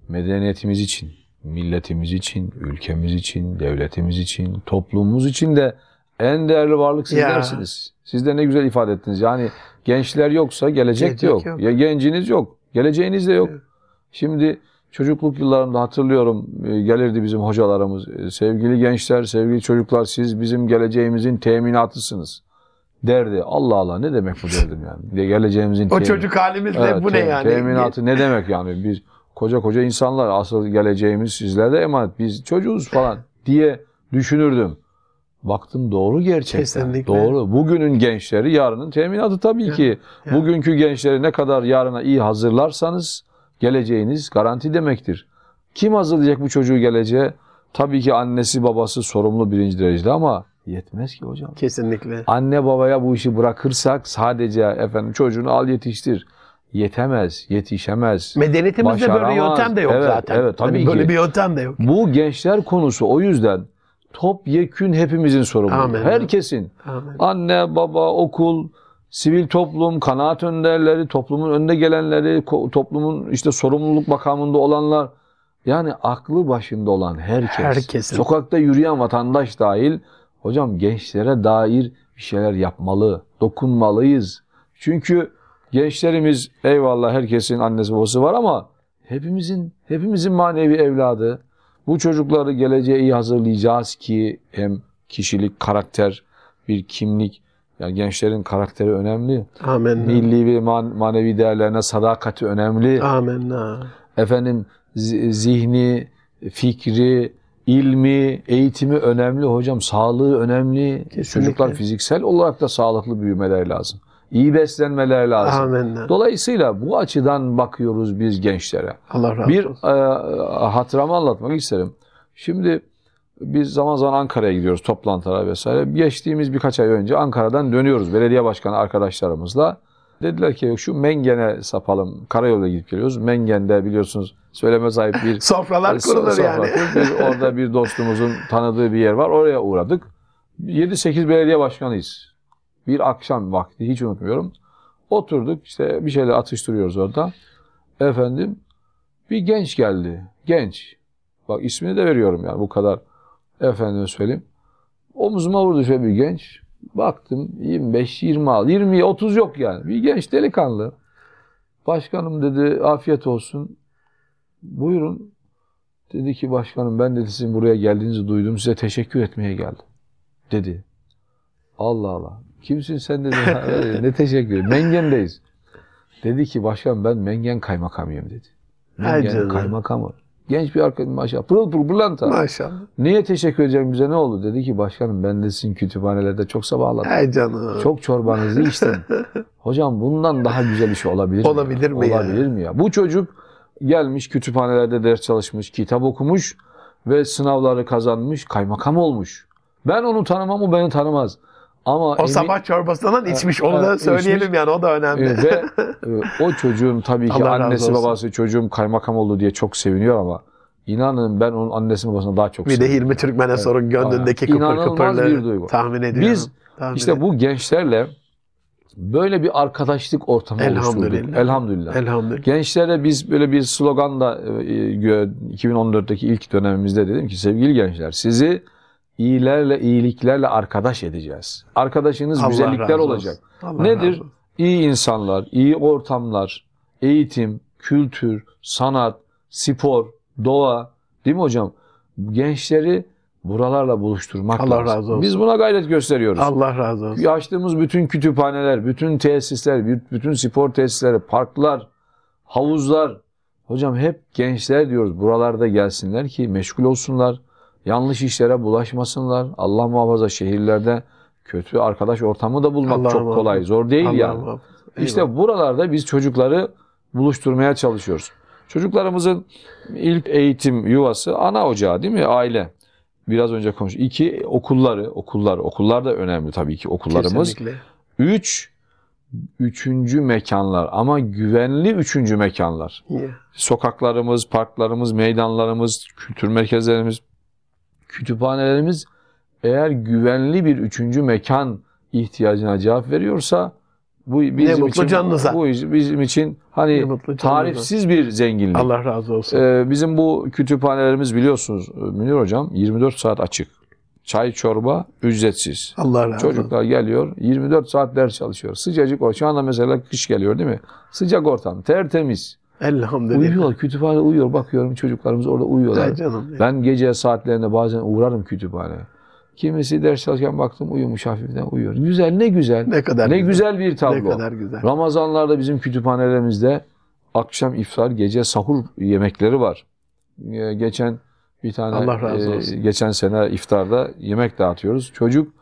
medeniyetimiz için, milletimiz için, ülkemiz için, devletimiz için, toplumumuz için de en değerli varlık sizlersiniz. Siz de ne güzel ifade ettiniz. Yani gençler yoksa gelecek, Gelecek de yok. yok. Ya genciniz yok. Geleceğiniz de yok. Şimdi çocukluk yıllarımda hatırlıyorum e, gelirdi bizim hocalarımız. E, Sevgili gençler, sevgili çocuklar siz bizim geleceğimizin teminatısınız. derdi. Allah Allah ne demek bu derdim yani. Geleceğimizin O temin- çocuk halimizle Evet, bu ne yani? Teminatı ne demek yani? Biz koca koca insanlar asıl geleceğimiz sizlerde emanet. Biz çocuğuz falan diye düşünürdüm. Baktım doğru gerçekten. Kesinlikle. Doğru. Bugünün gençleri yarının teminatı tabii ki. ya. Bugünkü gençleri ne kadar yarına iyi hazırlarsanız geleceğiniz garanti demektir. Kim hazırlayacak bu çocuğu geleceğe? Tabii ki annesi babası sorumlu birinci derecede ama yetmez ki hocam. Kesinlikle. Anne babaya bu işi bırakırsak sadece efendim çocuğunu al yetiştir. Yetemez, yetişemez. Medeniyetimizde böyle bir yöntem de yok Evet, zaten. evet, tabii Hani böyle ki. bir yöntem de yok. Bu gençler konusu o yüzden topyekün hepimizin sorumluluğu. Amin. Herkesin. Amin. Anne, baba, okul, sivil toplum, kanaat önderleri, toplumun önde gelenleri, toplumun işte sorumluluk makamında olanlar. Yani aklı başında olan herkes. Herkesin. Sokakta yürüyen vatandaş dahil. Hocam gençlere dair bir şeyler yapmalı, dokunmalıyız. Çünkü gençlerimiz eyvallah herkesin annesi babası var ama hepimizin hepimizin manevi evladı. Bu çocukları geleceğe iyi hazırlayacağız ki hem kişilik, karakter, bir kimlik. Yani gençlerin karakteri önemli. Amin. Milli ve man- manevi değerlerine sadakati önemli. Amin. Efendim zi- zihni, fikri, ilmi, eğitimi önemli hocam. Sağlığı önemli. Kesinlikle. Çocuklar fiziksel olarak da sağlıklı büyümeleri lazım. İyi beslenmeler lazım. Amin. Dolayısıyla bu açıdan bakıyoruz biz gençlere. Allah razı Bir olsun. e, hatıramı anlatmak isterim. Şimdi biz zaman zaman Ankara'ya gidiyoruz toplantılara vesaire. Geçtiğimiz birkaç ay önce Ankara'dan dönüyoruz belediye başkanı arkadaşlarımızla. Dediler ki şu Mengen'e sapalım. Karayolda gidip geliyoruz. Mengen'de biliyorsunuz söyleme sahip bir [LAUGHS] Sofralar So- kurulur sofra yani. Biz orada bir dostumuzun tanıdığı bir yer var. Oraya uğradık. 7-8 belediye başkanıyız. Bir akşam vakti hiç unutmuyorum. Oturduk işte bir şeyler atıştırıyoruz orada. Efendim bir genç geldi. Genç. Bak ismini de veriyorum yani bu kadar. Efendim söyleyeyim. Omuzuma vurdu şöyle bir genç. Baktım 25, 26, 20, 30 yok yani. Bir genç delikanlı. Başkanım dedi afiyet olsun. Buyurun. Dedi ki başkanım ben dedi sizin buraya geldiğinizi duydum. Size teşekkür etmeye geldim. Dedi. Allah Allah. Kimsin sen dedi. "Ha, öyle, ne teşekkür Mengen'deyiz. Dedi ki başkan ben Mengen kaymakamıyım dedi. Mengen kaymakamı. Genç bir arkadaşım maşallah. Pırıl pırıl pırlanta. Maşallah. Niye teşekkür edeceğim bize ne oldu? Dedi ki başkanım ben de sizin kütüphanelerde çok sabahladım. Ay canım. Çok çorbanızı içtim. [LAUGHS] Hocam bundan daha güzel iş olabilir mi? Olabilir ya? mi ya? Olabilir mi ya? Bu çocuk gelmiş kütüphanelerde ders çalışmış, kitap okumuş ve sınavları kazanmış, kaymakam olmuş. Ben onu tanımam, o beni tanımaz. Ama O emin- sabah çorbasından içmiş. Onu da evet, söyleyelim içmiş. yani. O da önemli. e, ve e, [LAUGHS] o çocuğun tabii ki Allah annesi babası çocuğum kaymakam oldu diye çok seviniyor ama inanın ben onun annesi babasına daha çok bir de seviniyorum. Hilmi Türkmen'e sorun gönlündeki kıpır İnanılmaz kıpırlığı. bir. Tahmin ediyorum. Biz Tahmin İşte ediyorum. bu gençlerle böyle bir arkadaşlık ortamı Elhamdülillah. oluşturduk. Elhamdülillah. Elhamdülillah. Gençlere biz böyle bir sloganla e, gö- 2014'teki ilk dönemimizde dedim ki sevgili gençler sizi iyilerle iyiliklerle arkadaş edeceğiz. Arkadaşınız Allah güzellikler olacak. Allah Nedir? İyi insanlar, iyi ortamlar, eğitim, kültür, sanat, spor, doğa değil mi hocam? Gençleri buralarla buluşturmak Allah lazım. razı olsun. Biz buna gayret gösteriyoruz. Allah razı olsun. Açtığımız bütün kütüphaneler, bütün tesisler, bütün spor tesisleri, parklar, havuzlar. Hocam hep gençler diyoruz buralarda gelsinler ki meşgul olsunlar. Yanlış işlere bulaşmasınlar. Allah muhafaza şehirlerde kötü arkadaş ortamı da bulmak Allah çok kolay. Zor değil Allah yani. muhafaza. İşte buralarda biz çocukları buluşturmaya çalışıyoruz. Çocuklarımızın ilk eğitim yuvası ana ocağı değil mi? Aile. Biraz önce konuştuk. İki okulları, okullar, okullar da önemli tabii ki okullarımız. Kesinlikle. Üç, üçüncü mekanlar ama güvenli üçüncü mekanlar. Yeah. Sokaklarımız, parklarımız, meydanlarımız, kültür merkezlerimiz, kütüphanelerimiz eğer güvenli bir üçüncü mekan ihtiyacına cevap veriyorsa bu bizim için canınıza. bu bizim için hani tarifsiz bir zenginlik. Allah razı olsun. Ee, bizim bu kütüphanelerimiz biliyorsunuz e, Münir hocam 24 saat açık. Çay çorba ücretsiz. Allah razı olsun. Çocuklar geliyor 24 saat ders çalışıyor. Sıcacık o. Şu anda mesela kış geliyor değil mi? Sıcak ortam. Tertemiz. Elhamdülillah. Uyuyorlar. Kütüphane uyuyor. Bakıyorum çocuklarımız orada uyuyorlar. Ay canım. Ben gece saatlerinde bazen uğrarım kütüphaneye. Kimisi ders çalışırken baktım uyumuş hafiften uyuyor. Güzel ne güzel. Ne kadar ne güzel. güzel bir tablo. Ne kadar güzel. Ramazanlarda bizim kütüphanelerimizde akşam iftar, gece sahur yemekleri var. Ee, Geçen bir tane Allah razı e, olsun. geçen sene iftarda yemek dağıtıyoruz. Çocuk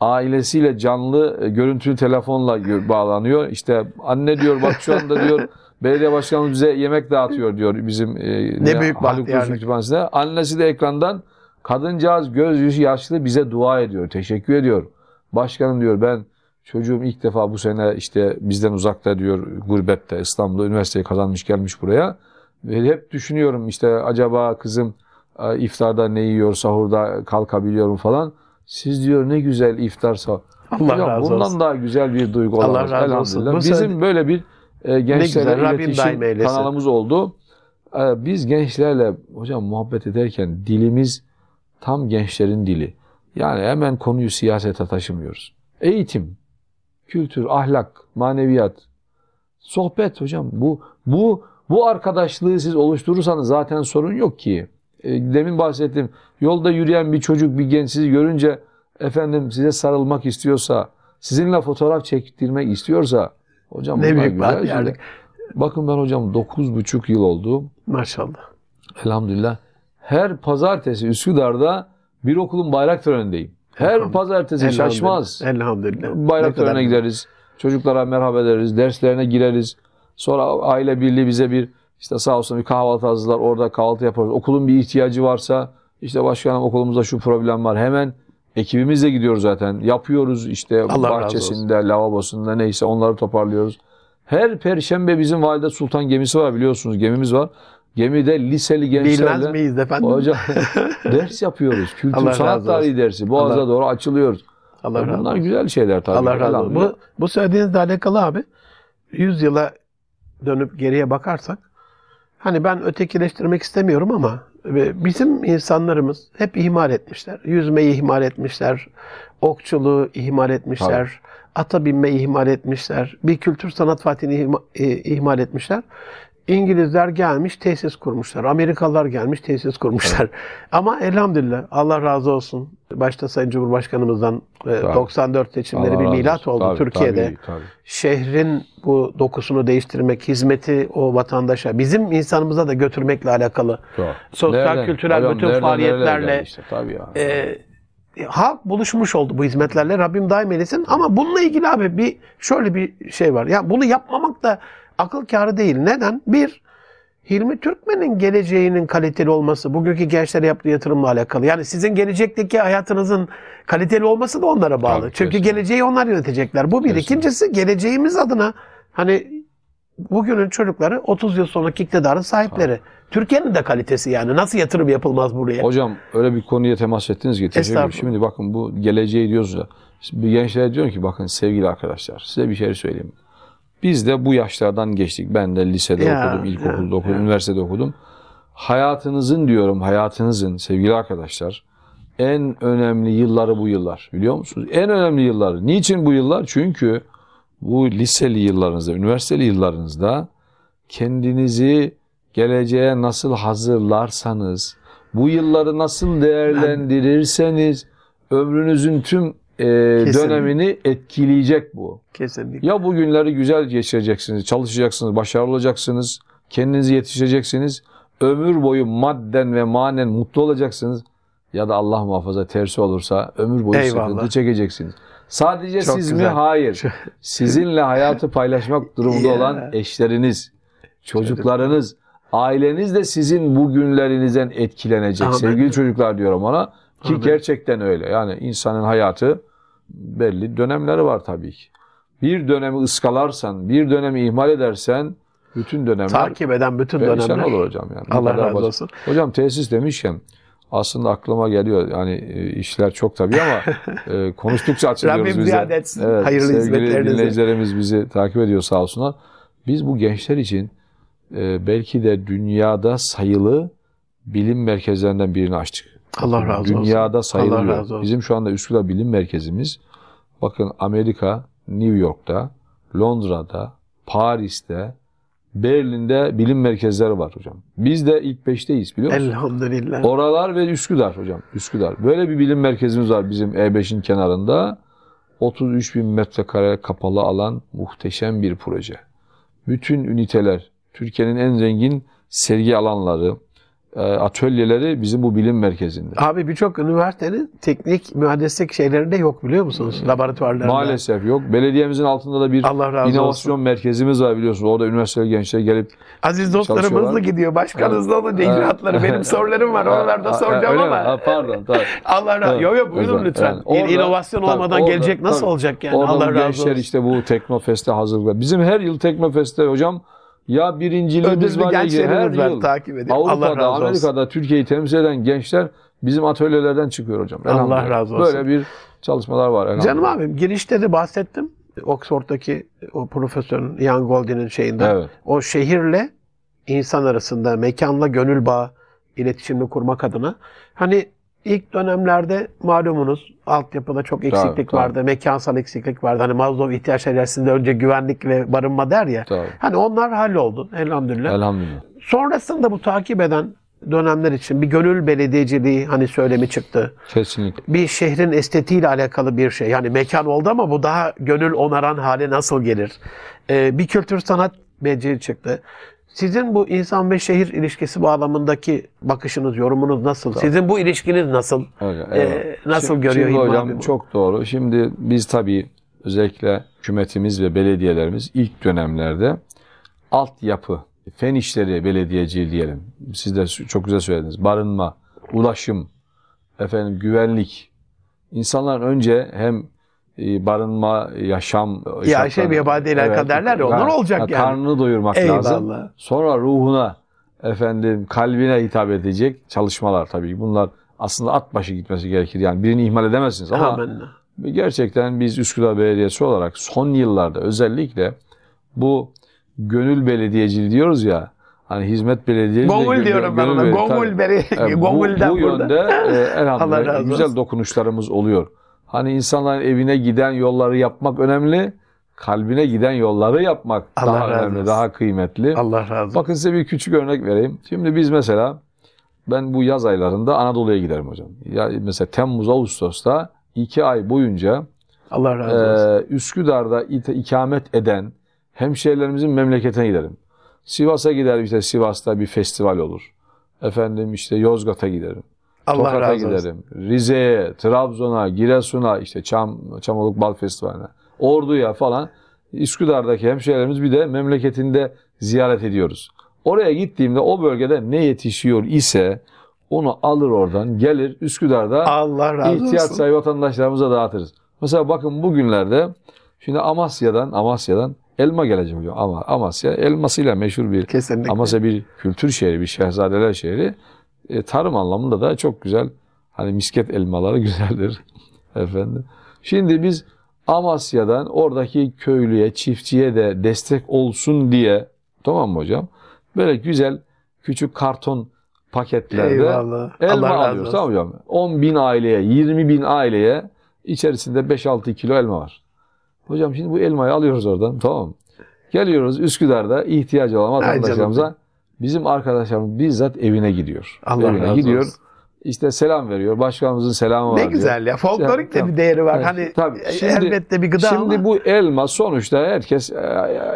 ailesiyle canlı e, görüntülü telefonla bağlanıyor. İşte anne diyor bak şu anda diyor belediye başkanımız bize yemek dağıtıyor diyor bizim e, Ne büyük Haluk bahtiyarlık. Dursun Kütüphanesi'nde. Annesi de ekrandan kadıncağız göz yaşlı bize dua ediyor. Teşekkür ediyor. Başkanım diyor ben çocuğum ilk defa bu sene işte bizden uzakta diyor gurbette İstanbul'da üniversiteyi kazanmış gelmiş buraya. Ve hep düşünüyorum işte acaba kızım e, iftarda ne yiyor, sahurda kalkabiliyor mu falan. Siz diyor ne güzel iftar sahur. Allah Hocam razı bundan olsun. daha güzel bir duygu Allah olamaz. razı olsun. Bu Bizim söyledi- böyle bir e, güzel, gençlerle Rabbim iletişim kanalımız oldu. E, biz gençlerle hocam muhabbet ederken dilimiz tam gençlerin dili. Yani hemen konuyu siyasete taşımıyoruz. Eğitim, kültür, ahlak, maneviyat, sohbet hocam bu bu bu arkadaşlığı siz oluşturursanız zaten sorun yok ki. E, demin bahsettim. Yolda yürüyen bir çocuk, bir genç sizi görünce efendim size sarılmak istiyorsa, sizinle fotoğraf çektirmek istiyorsa hocam Ne büyük bahtiyarlık. şeyler. Bakın ben hocam 9,5 yıl oldu. Maşallah. Elhamdülillah. Her pazartesi Üsküdar'da bir okulun bayrak törenindeyim. Her Elhamdülillah. pazartesi şaşmaz. Elhamdülillah. Bayrak Ne törenine gideriz. Çocuklara merhaba ederiz. Derslerine gireriz. Sonra aile birliği bize bir işte sağ olsun bir kahvaltı hazırlar. Orada kahvaltı yaparız. Okulun bir ihtiyacı varsa işte başkanım okulumuzda şu problem var. Hemen ekibimizle gidiyoruz zaten. Yapıyoruz işte Allah bahçesinde, lavabosunda neyse onları toparlıyoruz. Her perşembe bizim Valide Sultan gemisi var biliyorsunuz. Gemimiz var. Gemide liseli gençlerle Bilmez miyiz efendim? hocam [LAUGHS] ders yapıyoruz. Kültür Allah sanat tarihi dersi. Boğaz'a Allah- doğru açılıyoruz. Allah razı Bunlar olsun. güzel şeyler tabii. Allah razı olsun. Bu, bu söylediğinizle alakalı abi 100 yıla dönüp geriye bakarsak hani ben ötekileştirmek istemiyorum ama bizim insanlarımız hep ihmal etmişler. Yüzmeyi ihmal etmişler. Okçuluğu ihmal etmişler. Ata binmeyi ihmal etmişler. Bir kültür sanat ihma- e, ihmal etmişler. İngilizler gelmiş tesis kurmuşlar. Amerikalılar gelmiş tesis kurmuşlar. [LAUGHS] Ama elhamdülillah Allah razı olsun. Başta Sayın Cumhurbaşkanımızdan e, Tabii. 94 seçimleri Allah bir milat oldu Tabii, Türkiye'de. tabii, tabii. Şehrin bu dokusunu değiştirmek, hizmeti o vatandaşa, bizim insanımıza da götürmekle alakalı. Doğru. Sosyal, Nereden- kültürel hocam bütün nereden faaliyetlerle işte, tabii ya. e, halk buluşmuş oldu bu hizmetlerle. Rabbim daim eylesin. Ama bununla ilgili abi bir şöyle bir şey var. Ya bunu yapmamak da akıl kârı değil. Neden? Bir, Hilmi Türkmen'in geleceğinin kaliteli olması bugünkü gençlere yaptığı yatırımla alakalı. Yani sizin gelecekteki hayatınızın kaliteli olması da onlara bağlı. Tabii, Çünkü kesinlikle. geleceği onlar yönetecekler. Bu bir. Kesinlikle. İkincisi geleceğimiz adına hani bugünün çocukları 30 yıl sonraki iktidarın sahipleri. Türkiye'nin de kalitesi yani. Nasıl yatırım yapılmaz buraya? Hocam öyle bir konuya temas ettiniz ki teşekkür. Şimdi bakın bu geleceği diyoruz. Şimdi gençlere diyorum ki bakın sevgili arkadaşlar size bir şey söyleyeyim. Biz de bu yaşlardan geçtik. Ben de lisede Ya, okudum, ilkokulda ya, okudum, ya. üniversitede okudum. Hayatınızın diyorum, hayatınızın sevgili arkadaşlar en önemli yılları bu yıllar. Biliyor musunuz? En önemli yılları. Niçin bu yıllar? Çünkü bu liseli yıllarınızda, üniversiteli yıllarınızda kendinizi geleceğe nasıl hazırlarsanız, bu yılları nasıl değerlendirirseniz ömrünüzün tüm e, dönemini etkileyecek bu. Kesinlikle. Ya bu günleri güzel geçireceksiniz, çalışacaksınız, başarılı olacaksınız, kendinizi yetiştireceksiniz. Ömür boyu madden ve manen mutlu olacaksınız. Ya da Allah muhafaza tersi olursa ömür boyu Eyvallah. sıkıntı çekeceksiniz. Sadece Çok siz mi? güzel. Hayır. Sizinle hayatı paylaşmak durumunda [LAUGHS] Ya. olan eşleriniz, çocuklarınız, aileniz de sizin bu günlerinizden etkilenecek. Amin. Sevgili çocuklar diyorum ona. Ki Amin. gerçekten öyle. Yani insanın hayatı belli dönemleri var tabii ki. Bir dönemi ıskalarsan, bir dönemi ihmal edersen bütün dönemler Takip eden bütün dönemler. olur hocam. Yani. Allah razı olsun. Hocam tesis demişken aslında aklıma geliyor. Yani e, işler çok tabii ama [LAUGHS] e, konuştukça açılıyoruz Rabbim biz de. ziyade etsin. Hayırlı sevgili hizmetlerinizi. dinleyicilerimiz bizi takip ediyor sağ olsunlar. Biz bu gençler için e, belki de dünyada sayılı bilim merkezlerinden birini açtık. Allah razı olsun. Dünyada sayılı. Allah razı olsun. Bizim şu anda Üsküdar Bilim Merkezimiz bakın Amerika, New York'ta, Londra'da, Paris'te, Berlin'de bilim merkezleri var hocam. Biz de ilk beşteyiz biliyor musun? Elhamdülillah. Oralar ve Üsküdar hocam. Üsküdar. Böyle bir bilim merkezimiz var bizim E5'in kenarında. 33 bin metrekare kapalı alan muhteşem bir proje. Bütün üniteler, Türkiye'nin en zengin sergi alanları, atölyeleri bizim bu bilim merkezinde. Abi birçok üniversitenin teknik mühendislik şeylerinde yok biliyor musunuz? Laboratuvarlarında. Maalesef yok. Belediyemizin altında da bir Allah razı inovasyon merkezimiz var biliyorsunuz. Orada üniversiteli gençler gelip Aziz dostlarım hızlı gidiyor. Başkan Evet. hızlı olunca Evet. icraatları. Benim [LAUGHS] sorularım var. Oralarda soracağım ama. Ha, pardon. Tabii. [LAUGHS] Allah razı Evet, Yok yok buyurun lütfen. yani. Orada- İnovasyon tabii, olmadan orada- gelecek nasıl tabii. olacak yani? Orada Allah razı gençler olsun. işte bu Teknofest'e hazırlıklar. Bizim her yıl Teknofest'te hocam ya birinciliğimiz Ödüllü var ya her yıl. takip. Allah Avrupa'da, razı olsun. Amerika'da Türkiye'yi temsil eden gençler bizim atölyelerden çıkıyor hocam. Allah razı olsun. Böyle bir çalışmalar var. Canım abim girişte de bahsettim. Oxford'daki o profesörün Ian Goldin'in şeyinde. Evet. O şehirle insan arasında mekanla gönül bağı iletişimini kurmak adına. Hani ilk dönemlerde malumunuz altyapıda çok eksiklik tabii. vardı. Mekansal eksiklik vardı. Hani Maslow ihtiyaç hiyerarşisinde önce güvenlik ve barınma der ya. Tabii. Hani onlar halloldu elhamdülillah. Elhamdülillah. Sonrasında bu takip eden dönemler için bir gönül belediyeciliği hani söylemi çıktı. Kesinlikle. Bir şehrin estetiğiyle alakalı bir şey. Yani mekan oldu ama bu daha gönül onaran hale nasıl gelir? Ee, bir kültür sanat beceri çıktı. Sizin bu insan ve şehir ilişkisi bağlamındaki bakışınız, yorumunuz nasıl? Sizin bu ilişkiniz nasıl? Evet, Ee, evet. nasıl Şimdi- görüyor Şimdi hocam abi bu? çok doğru. Şimdi biz tabii özellikle hükümetimiz ve belediyelerimiz ilk dönemlerde altyapı, fen işleri belediyeciliği diyelim. Siz de çok güzel söylediniz. Barınma, ulaşım, efendim güvenlik. İnsanlar önce hem barınma, yaşam Ya şey bir yabadeyle alakalı derler ya, onlar olacak yani. Karnını doyurmak Eyvallah. lazım. Sonra ruhuna, efendim kalbine hitap edecek çalışmalar tabii. Bunlar aslında at başı gitmesi gerekir. Yani birini ihmal edemezsiniz ama Amenna. gerçekten biz Üsküdar Belediyesi olarak son yıllarda özellikle bu gönül belediyeciliği diyoruz ya hani hizmet belediyeciliği. Gongul diyorum ben ona. Gongul beri. E, bu, bu yönde e, elhamdülillah güzel dokunuşlarımız oluyor. Hani insanların evine giden yolları yapmak önemli. Kalbine giden yolları yapmak Allah daha önemli, olsun. daha kıymetli. Allah razı olsun. Bakın size bir küçük örnek vereyim. Şimdi biz mesela ben bu yaz aylarında Anadolu'ya giderim hocam. Ya mesela Temmuz Ağustos'ta iki ay boyunca Allah razı olsun. e, Üsküdar'da ikamet eden hemşehrilerimizin memleketine giderim. Sivas'a giderim işte Sivas'ta bir festival olur. Efendim işte Yozgat'a giderim. Allah Tokat'a razı olsun. giderim. Rize'ye, Trabzon'a, Giresun'a, işte Çam, Çamoluk Bal Festivali'ne, Ordu'ya falan Üsküdar'daki hemşehrilerimiz bir de memleketinde ziyaret ediyoruz. Oraya gittiğimde o bölgede ne yetişiyor ise onu alır oradan gelir Üsküdar'da Allah razı ihtiyaç olsun. sahibi vatandaşlarımıza dağıtırız. Mesela bakın bugünlerde şimdi Amasya'dan Amasya'dan elma gelecek hocam. Ama Amasya elmasıyla meşhur bir Kesinlikle. Amasya bir kültür şehri, bir şehzadeler şehri. E, tarım anlamında da çok güzel. Hani misket elmaları [LAUGHS] güzeldir efendim. Şimdi biz Amasya'dan oradaki köylüye, çiftçiye de destek olsun diye tamam mı hocam? Böyle güzel küçük karton paketlerde Eyvallah. elma Allah alıyoruz tamam hocam? 10 bin aileye, 20 bin aileye içerisinde 5-6 kilo elma var. Hocam şimdi bu elmayı alıyoruz oradan tamam mı? Geliyoruz Üsküdar'da ihtiyacı olan vatandaşlarımıza bizim arkadaşlarımız bizzat evine gidiyor. Allah evine razı gidiyor. olsun. İşte selam veriyor. Başkanımızın selamı var Ne diyor. güzel ya. Folklorik de bir değeri var. Evet, Hani tabii. e, Şimdi- elbette bir gıda Şimdi ama bu elma sonuçta herkes e,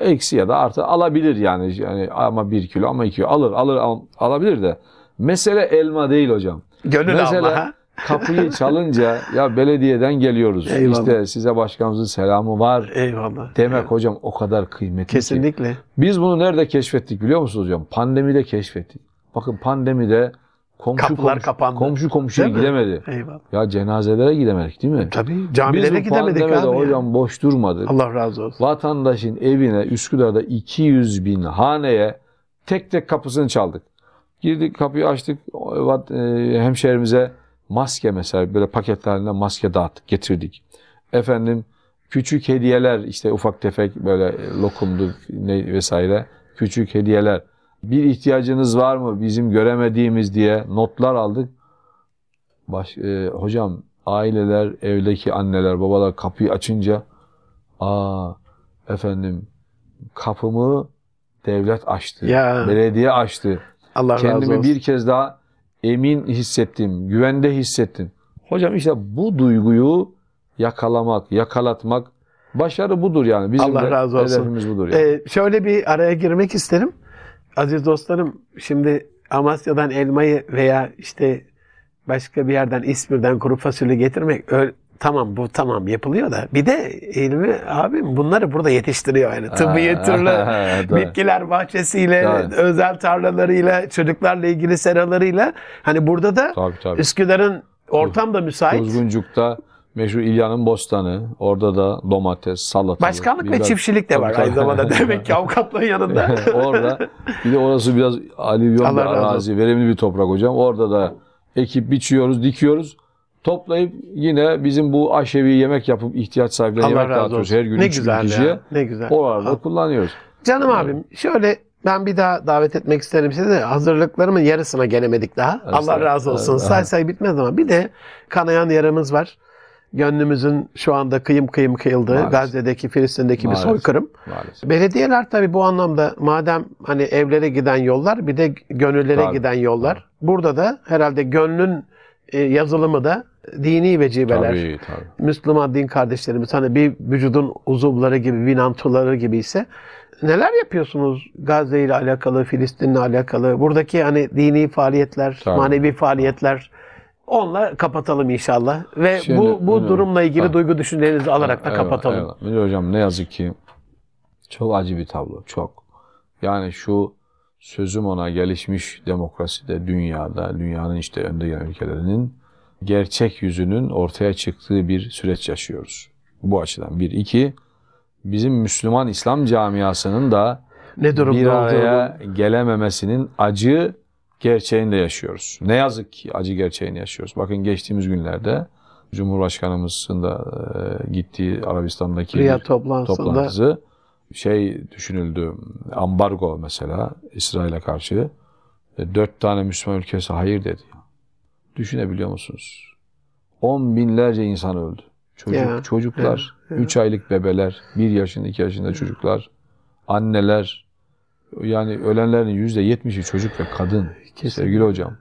eksi ya da artı alabilir yani. yani ama bir kilo ama iki kilo alır alır al- alabilir de. Mesele elma değil hocam. gönül Mesela alma. ha? Kapıyı çalınca ya belediyeden geliyoruz. Eyvallah. İşte size başkanımızın selamı var. Eyvallah. Demek hocam o kadar kıymetli ki. Kesinlikle. Biz bunu nerede keşfettik biliyor musunuz hocam? Pandemide keşfettik. Bakın pandemide komşu Kapılar komşu, kapandı. komşu komşuya gidemedi. Eyvallah. Ya cenazelere gidemedik değil mi? Tabii Biz camilere gidemedik abi. pandemide ya. hocam boş durmadık. Allah razı olsun. Vatandaşın evine Üsküdar'da 200 bin haneye tek tek kapısını çaldık. Girdik kapıyı açtık vat- e, hemşehrimize maske mesela böyle paketlerinde maske dağıttık getirdik. Efendim küçük hediyeler işte ufak tefek böyle lokumdu ne vesaire küçük hediyeler. Bir ihtiyacınız var mı bizim göremediğimiz diye notlar aldık. Baş, e, hocam aileler evdeki anneler babalar kapıyı açınca aa efendim kapımı devlet açtı. Ya. Belediye açtı. Allah razı Kendimi olsun. bir kez daha emin hissettim, güvende hissettim. Hocam işte bu duyguyu yakalamak, yakalatmak başarı budur yani. Bizim Allah razı olsun. hedefimiz budur yani. Ee, şöyle bir araya girmek isterim. Aziz dostlarım şimdi Amasya'dan elmayı veya işte başka bir yerden İzmir'den kuru fasulye getirmek öyle, tamam bu tamam yapılıyor da bir de ilmi abim bunları burada yetiştiriyor yani tıbbiyatürlü Tabii. [LAUGHS] bitkiler bahçesiyle Tabii. özel tarlalarıyla çocuklarla ilgili seralarıyla hani burada da Tabii tabii. Üsküdar'ın ortam da müsait. Kuzguncuk'ta meşhur İlya'nın bostanı. Orada da domates, salatalık. Başkanlık ve biber- çiftçilik de var Tabii, aynı zamanda [LAUGHS] demek ki avukatlığın yanında. [LAUGHS] orada bir de orası biraz alüvyon Allah bir arazi, verimli bir toprak hocam. Orada da ekip biçiyoruz, dikiyoruz. Toplayıp yine bizim bu aşevi yemek yapıp ihtiyaç sahiplerine Allah yemek dağıtıyoruz. Her gün ne üç güzel kişiye. ya. Ne güzel. Oralarda Ha. kullanıyoruz. Canım abim şöyle ben bir daha davet etmek isterim sizi de hazırlıklarımın yarısına gelemedik daha. Allah razı olsun. Evet, Say evet. say bitmez ama bir de kanayan yaramız var. Gönlümüzün şu anda kıyım kıyım kıyıldığı Maalesef. Gazze'deki, Filistin'deki Maalesef. bir soykırım. Maalesef. Belediyeler tabii bu anlamda madem hani evlere giden yollar bir de gönüllere Tabii. giden yollar. Burada da herhalde gönlün e, yazılımı da dini vecibeler. Tabii tabii. Müslüman din kardeşlerimiz hani bir vücudun uzuvları gibi, vinantoları gibi ise neler yapıyorsunuz Gazze ile alakalı, Filistin'le alakalı? Buradaki hani dini faaliyetler, Tabii. manevi faaliyetler onunla kapatalım inşallah. Ve Şimdi, bu bu bunu- durumla ilgili Ha. duygu düşüncelerinizi alarak da Eyvallah, kapatalım. eyvallah. Münir Hocam ne yazık ki çok acı bir tablo. Çok. Yani şu sözüm ona gelişmiş demokraside, dünyada, dünyanın işte önde gelen ülkelerinin gerçek yüzünün ortaya çıktığı bir süreç yaşıyoruz. Bu açıdan. Bir. iki bizim Müslüman İslam camiasının da Ne bir olduğunu. araya gelememesinin acı gerçeğini de yaşıyoruz. Ne yazık ki acı gerçeğini yaşıyoruz. Bakın geçtiğimiz günlerde Cumhurbaşkanımızın da e, gittiği Arabistan'daki Riyad toplantısında toplantısı şey düşünüldü. Ambargo mesela İsrail'e karşı. E, dört tane Müslüman ülkesi hayır dedi. Düşünebiliyor musunuz? On binlerce insan öldü. Çocuk, Ya, çocuklar, ya, ya. üç aylık bebeler, bir yaşında, iki yaşında çocuklar, anneler, yani ölenlerin yüzde yetmişi çocuk ve kadın. Kesin. Sevgili hocam.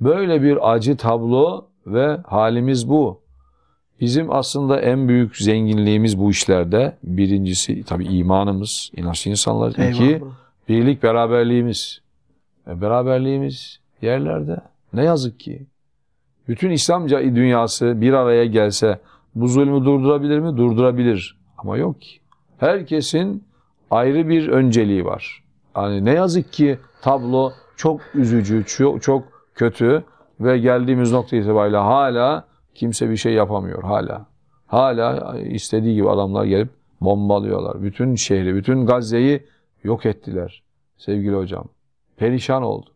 Böyle bir acı tablo ve halimiz bu. Bizim aslında en büyük zenginliğimiz bu işlerde birincisi tabii imanımız, inançlı insanlar. İki, Eyvallah. birlik beraberliğimiz. E, beraberliğimiz yerlerde. Ne yazık ki. Bütün İslamca dünyası bir araya gelse bu zulmü durdurabilir mi? Durdurabilir. Ama yok ki. Herkesin ayrı bir önceliği var. Yani ne yazık ki tablo çok üzücü, çok, çok kötü ve geldiğimiz nokta itibariyle hala kimse bir şey yapamıyor hala. Hala istediği gibi adamlar gelip bombalıyorlar. Bütün şehri, bütün Gazze'yi yok ettiler sevgili hocam. Perişan oldu.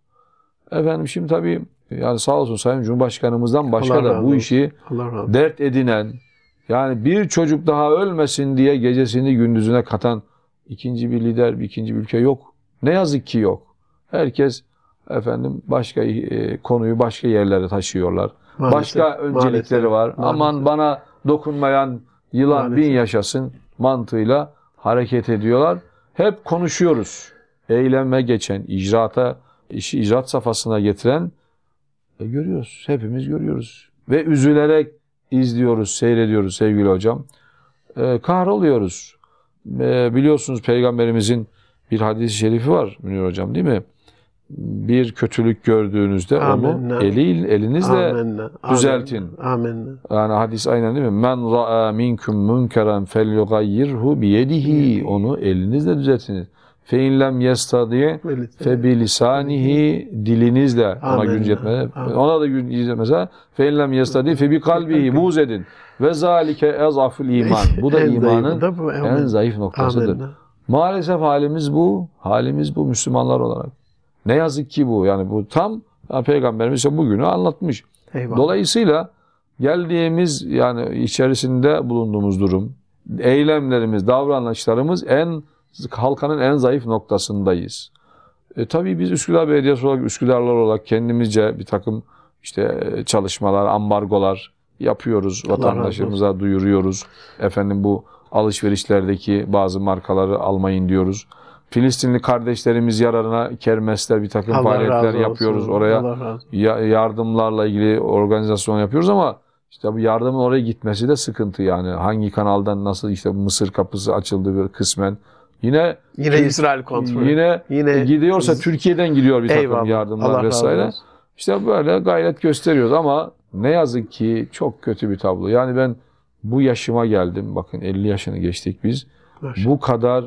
Efendim şimdi tabii yani sağ olsun Sayın Cumhurbaşkanımızdan başka Allah da bu olsun. işi Allah dert edinen yani bir çocuk daha ölmesin diye gecesini gündüzüne katan ikinci bir lider, bir ikinci bir ülke yok. Ne yazık ki yok. Herkes efendim başka e, konuyu başka yerlere taşıyorlar. Maalesef, başka öncelikleri maalesef, var. maalesef. Aman bana dokunmayan yılan Maalesef. bin yaşasın mantığıyla hareket ediyorlar. Hep konuşuyoruz. Eyleme geçen, icraata, işi icraat safhasına getiren e, görüyoruz. Hepimiz görüyoruz. Ve üzülerek izliyoruz, seyrediyoruz sevgili hocam. E, kahroluyoruz. E, biliyorsunuz Peygamberimizin bir hadis-i şerifi var Münir hocam değil mi? Bir kötülük gördüğünüzde Amenna. onu eli, elinizle Amenna, düzeltin. Amenna. yani hadis aynen değil mi? Men ra'a minkum munkeren felyughayyirhu biyedihi. Onu elinizle düzeltiniz. Fe in lem yestadi fe bi lisanihi dilinizle ona yetmez. Amin. Ona da gücü yetmezse fe in lem yestadi fe bi kalbihi [LAUGHS] buz edin. Ve zalike ezaful iman. Bu da imanın en zayıf noktasıdır. Maalesef halimiz bu. Halimiz bu Müslümanlar olarak. Ne yazık ki bu. Yani bu tam Peygamberimiz bugünü anlatmış. Eyvallah. Dolayısıyla geldiğimiz yani içerisinde bulunduğumuz durum, eylemlerimiz, davranışlarımız en halkanın en zayıf noktasındayız. E, tabii biz Üsküdar Belediyesi olarak, Üsküdarlar olarak kendimizce bir takım işte e, çalışmalar, ambargolar yapıyoruz. Allah razı Vatandaşlarımıza duyuruyoruz. Efendim bu alışverişlerdeki bazı markaları almayın diyoruz. Filistinli kardeşlerimiz yararına kermesler, bir takım Allah faaliyetler razı olsun. yapıyoruz. Oraya ya- yardımlarla ilgili organizasyon yapıyoruz ama işte bu yardımın oraya gitmesi de sıkıntı yani. Hangi kanaldan nasıl işte Mısır kapısı açıldı bir kısmen. Yine Yine İsrail kontrolü. yine, Yine- gidiyorsa Türkiye'den gidiyor bir takım Eyvallah. Allah yardımlar razı vesaire. olsun. İşte böyle gayret gösteriyoruz ama ne yazık ki çok kötü bir tablo. Yani ben bu yaşıma geldim. Bakın 50 yaşını geçtik biz. Maşallah. Bu kadar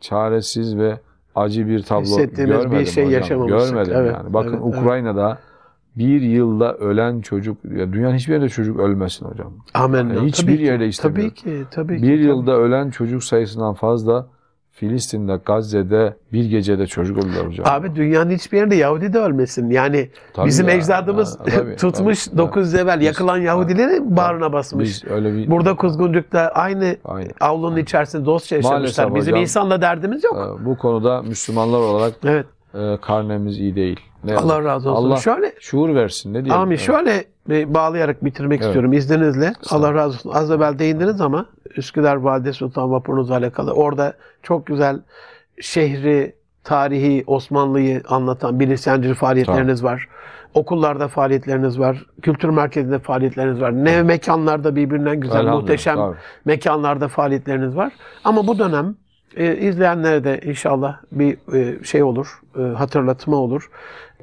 çaresiz ve acı bir tablo Hissettiğimiz bir görmedim şey hocam. Görmedim Evet, yani. Bakın evet, evet. Ukrayna'da bir yılda ölen çocuk, ya dünyanın hiçbir yerinde çocuk ölmesin hocam. Amen. Yani hiçbir Tabii ki, yerde istemiyorum. Tabii ki, tabii ki. Bir tabii. yılda ölen çocuk sayısından fazla Filistin'de, Gazze'de bir gecede çocuk öldüler hocam. Abi dünyanın hiçbir yerinde Yahudi de ölmesin. Yani Tabii bizim ya. ecdadımız Ha, tabii, [LAUGHS] tutmuş tabii. 900 evvel Biz- yakılan Yahudileri bağrına basmış. Biz öyle bir Burada Kuzguncuk'ta aynı Aynı. avlunun içerisinde dostça yaşamışlar. Maalesef Bizim hocam. insanla derdimiz yok. Ee, bu konuda Müslümanlar olarak Evet. e, karnemiz iyi değil. Ne. Allah razı olsun. Allah Şöyle şuur versin. Ne diyelim? Amin. Evet. Şöyle bağlayarak bitirmek Evet. istiyorum izninizle. Allah razı olsun. Az evvel değindiniz ama Üsküdar Valide Sultan vapurunuzla alakalı. Orada çok güzel şehri, tarihi, Osmanlı'yı anlatan bilinçlendirci faaliyetleriniz var. Okullarda faaliyetleriniz var. Kültür merkezinde faaliyetleriniz var. Ne mekanlarda birbirinden güzel, muhteşem tabii. mekanlarda faaliyetleriniz var. Ama bu dönem e, izleyenlere de inşallah bir e, şey olur, e, hatırlatma olur.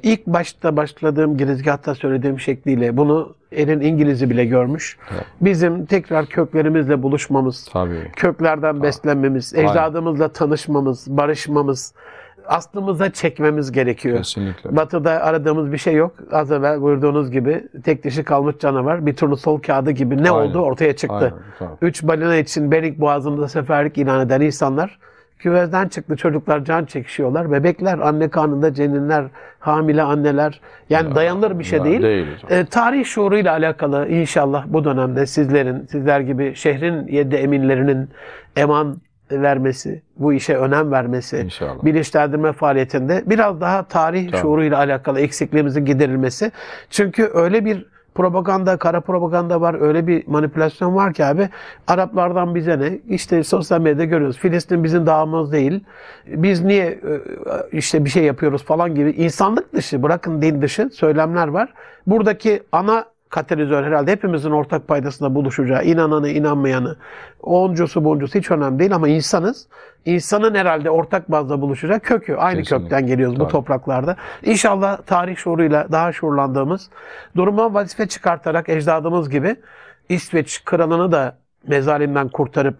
İlk başta başladığım girizgahta söylediğim şekliyle bunu elin İngiliz'i bile görmüş. Bizim tekrar köklerimizle buluşmamız, Tabii. köklerden beslenmemiz, Aynen. ecdadımızla tanışmamız, barışmamız, aslımıza çekmemiz gerekiyor. Kesinlikle. Batı'da aradığımız bir şey yok. Az evvel buyurduğunuz gibi tek dişi kalmış canavar bir turnusol kağıdı gibi ne Aynen. oldu ortaya çıktı. Aynen. Üç balina için Bering Boğazı'nda seferlik ilan eden insanlar küvezden çıktı çocuklar can çekişiyorlar. Bebekler anne karnında ceninler, hamile anneler. Yani dayanılır bir şey Ya, değil. değil. E, tarih şuuruyla alakalı inşallah bu dönemde sizlerin, sizler gibi şehrin yedi eminlerinin eman vermesi, bu işe önem vermesi, İnşallah. bilinçlendirme faaliyetinde biraz daha tarih Tabii. şuuruyla alakalı eksikliğimizin giderilmesi. Çünkü öyle bir propaganda, kara propaganda var, öyle bir manipülasyon var ki abi Araplardan bize ne? İşte sosyal medyada görüyoruz. Filistin bizim dağımız değil. Biz niye e, işte bir şey yapıyoruz falan gibi insanlık dışı, bırakın din dışı söylemler var. Buradaki ana katalizör herhalde hepimizin ortak paydasında buluşacağı, inananı, inanmayanı, oncusu, boncusu hiç önemli değil ama insanız. İnsanın herhalde ortak bazda buluşacağı kökü. Aynı Kesinlikle. kökten geliyoruz bu Tabii. topraklarda. İnşallah tarih şuuruyla daha şuurlandığımız, duruma vazife çıkartarak ecdadımız gibi İsveç kralını da mezalimden kurtarıp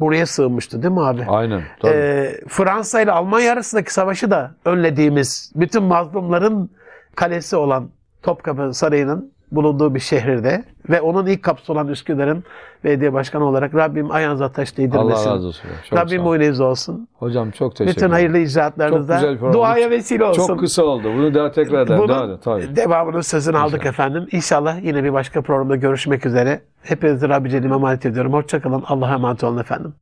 buraya sığınmıştı değil mi abi? Aynen. Tabii. Ee, Fransa ile Almanya arasındaki savaşı da önlediğimiz bütün mazlumların kalesi olan Topkapı Sarayı'nın bulunduğu bir şehirde ve onun ilk kapısı olan Üsküdar'ın belediye başkanı olarak Rabbim ayağınıza taş değdirmesin. Allah razı olsun. Çok Rabbim boyunuz olsun. Hocam çok teşekkür Bütün ederim. hayırlı Çok güzel icraatlarınızda duaya vesile olsun. Çok kısa oldu. Bunu daha tekrar ederim. Bunun Devam edin. Tabii. devamının sözünü aldık efendim. İnşallah yine bir başka programda görüşmek üzere. Hepinizi Rabbi Celle'ime emanet ediyorum. Hoşçakalın. Allah'a emanet olun efendim.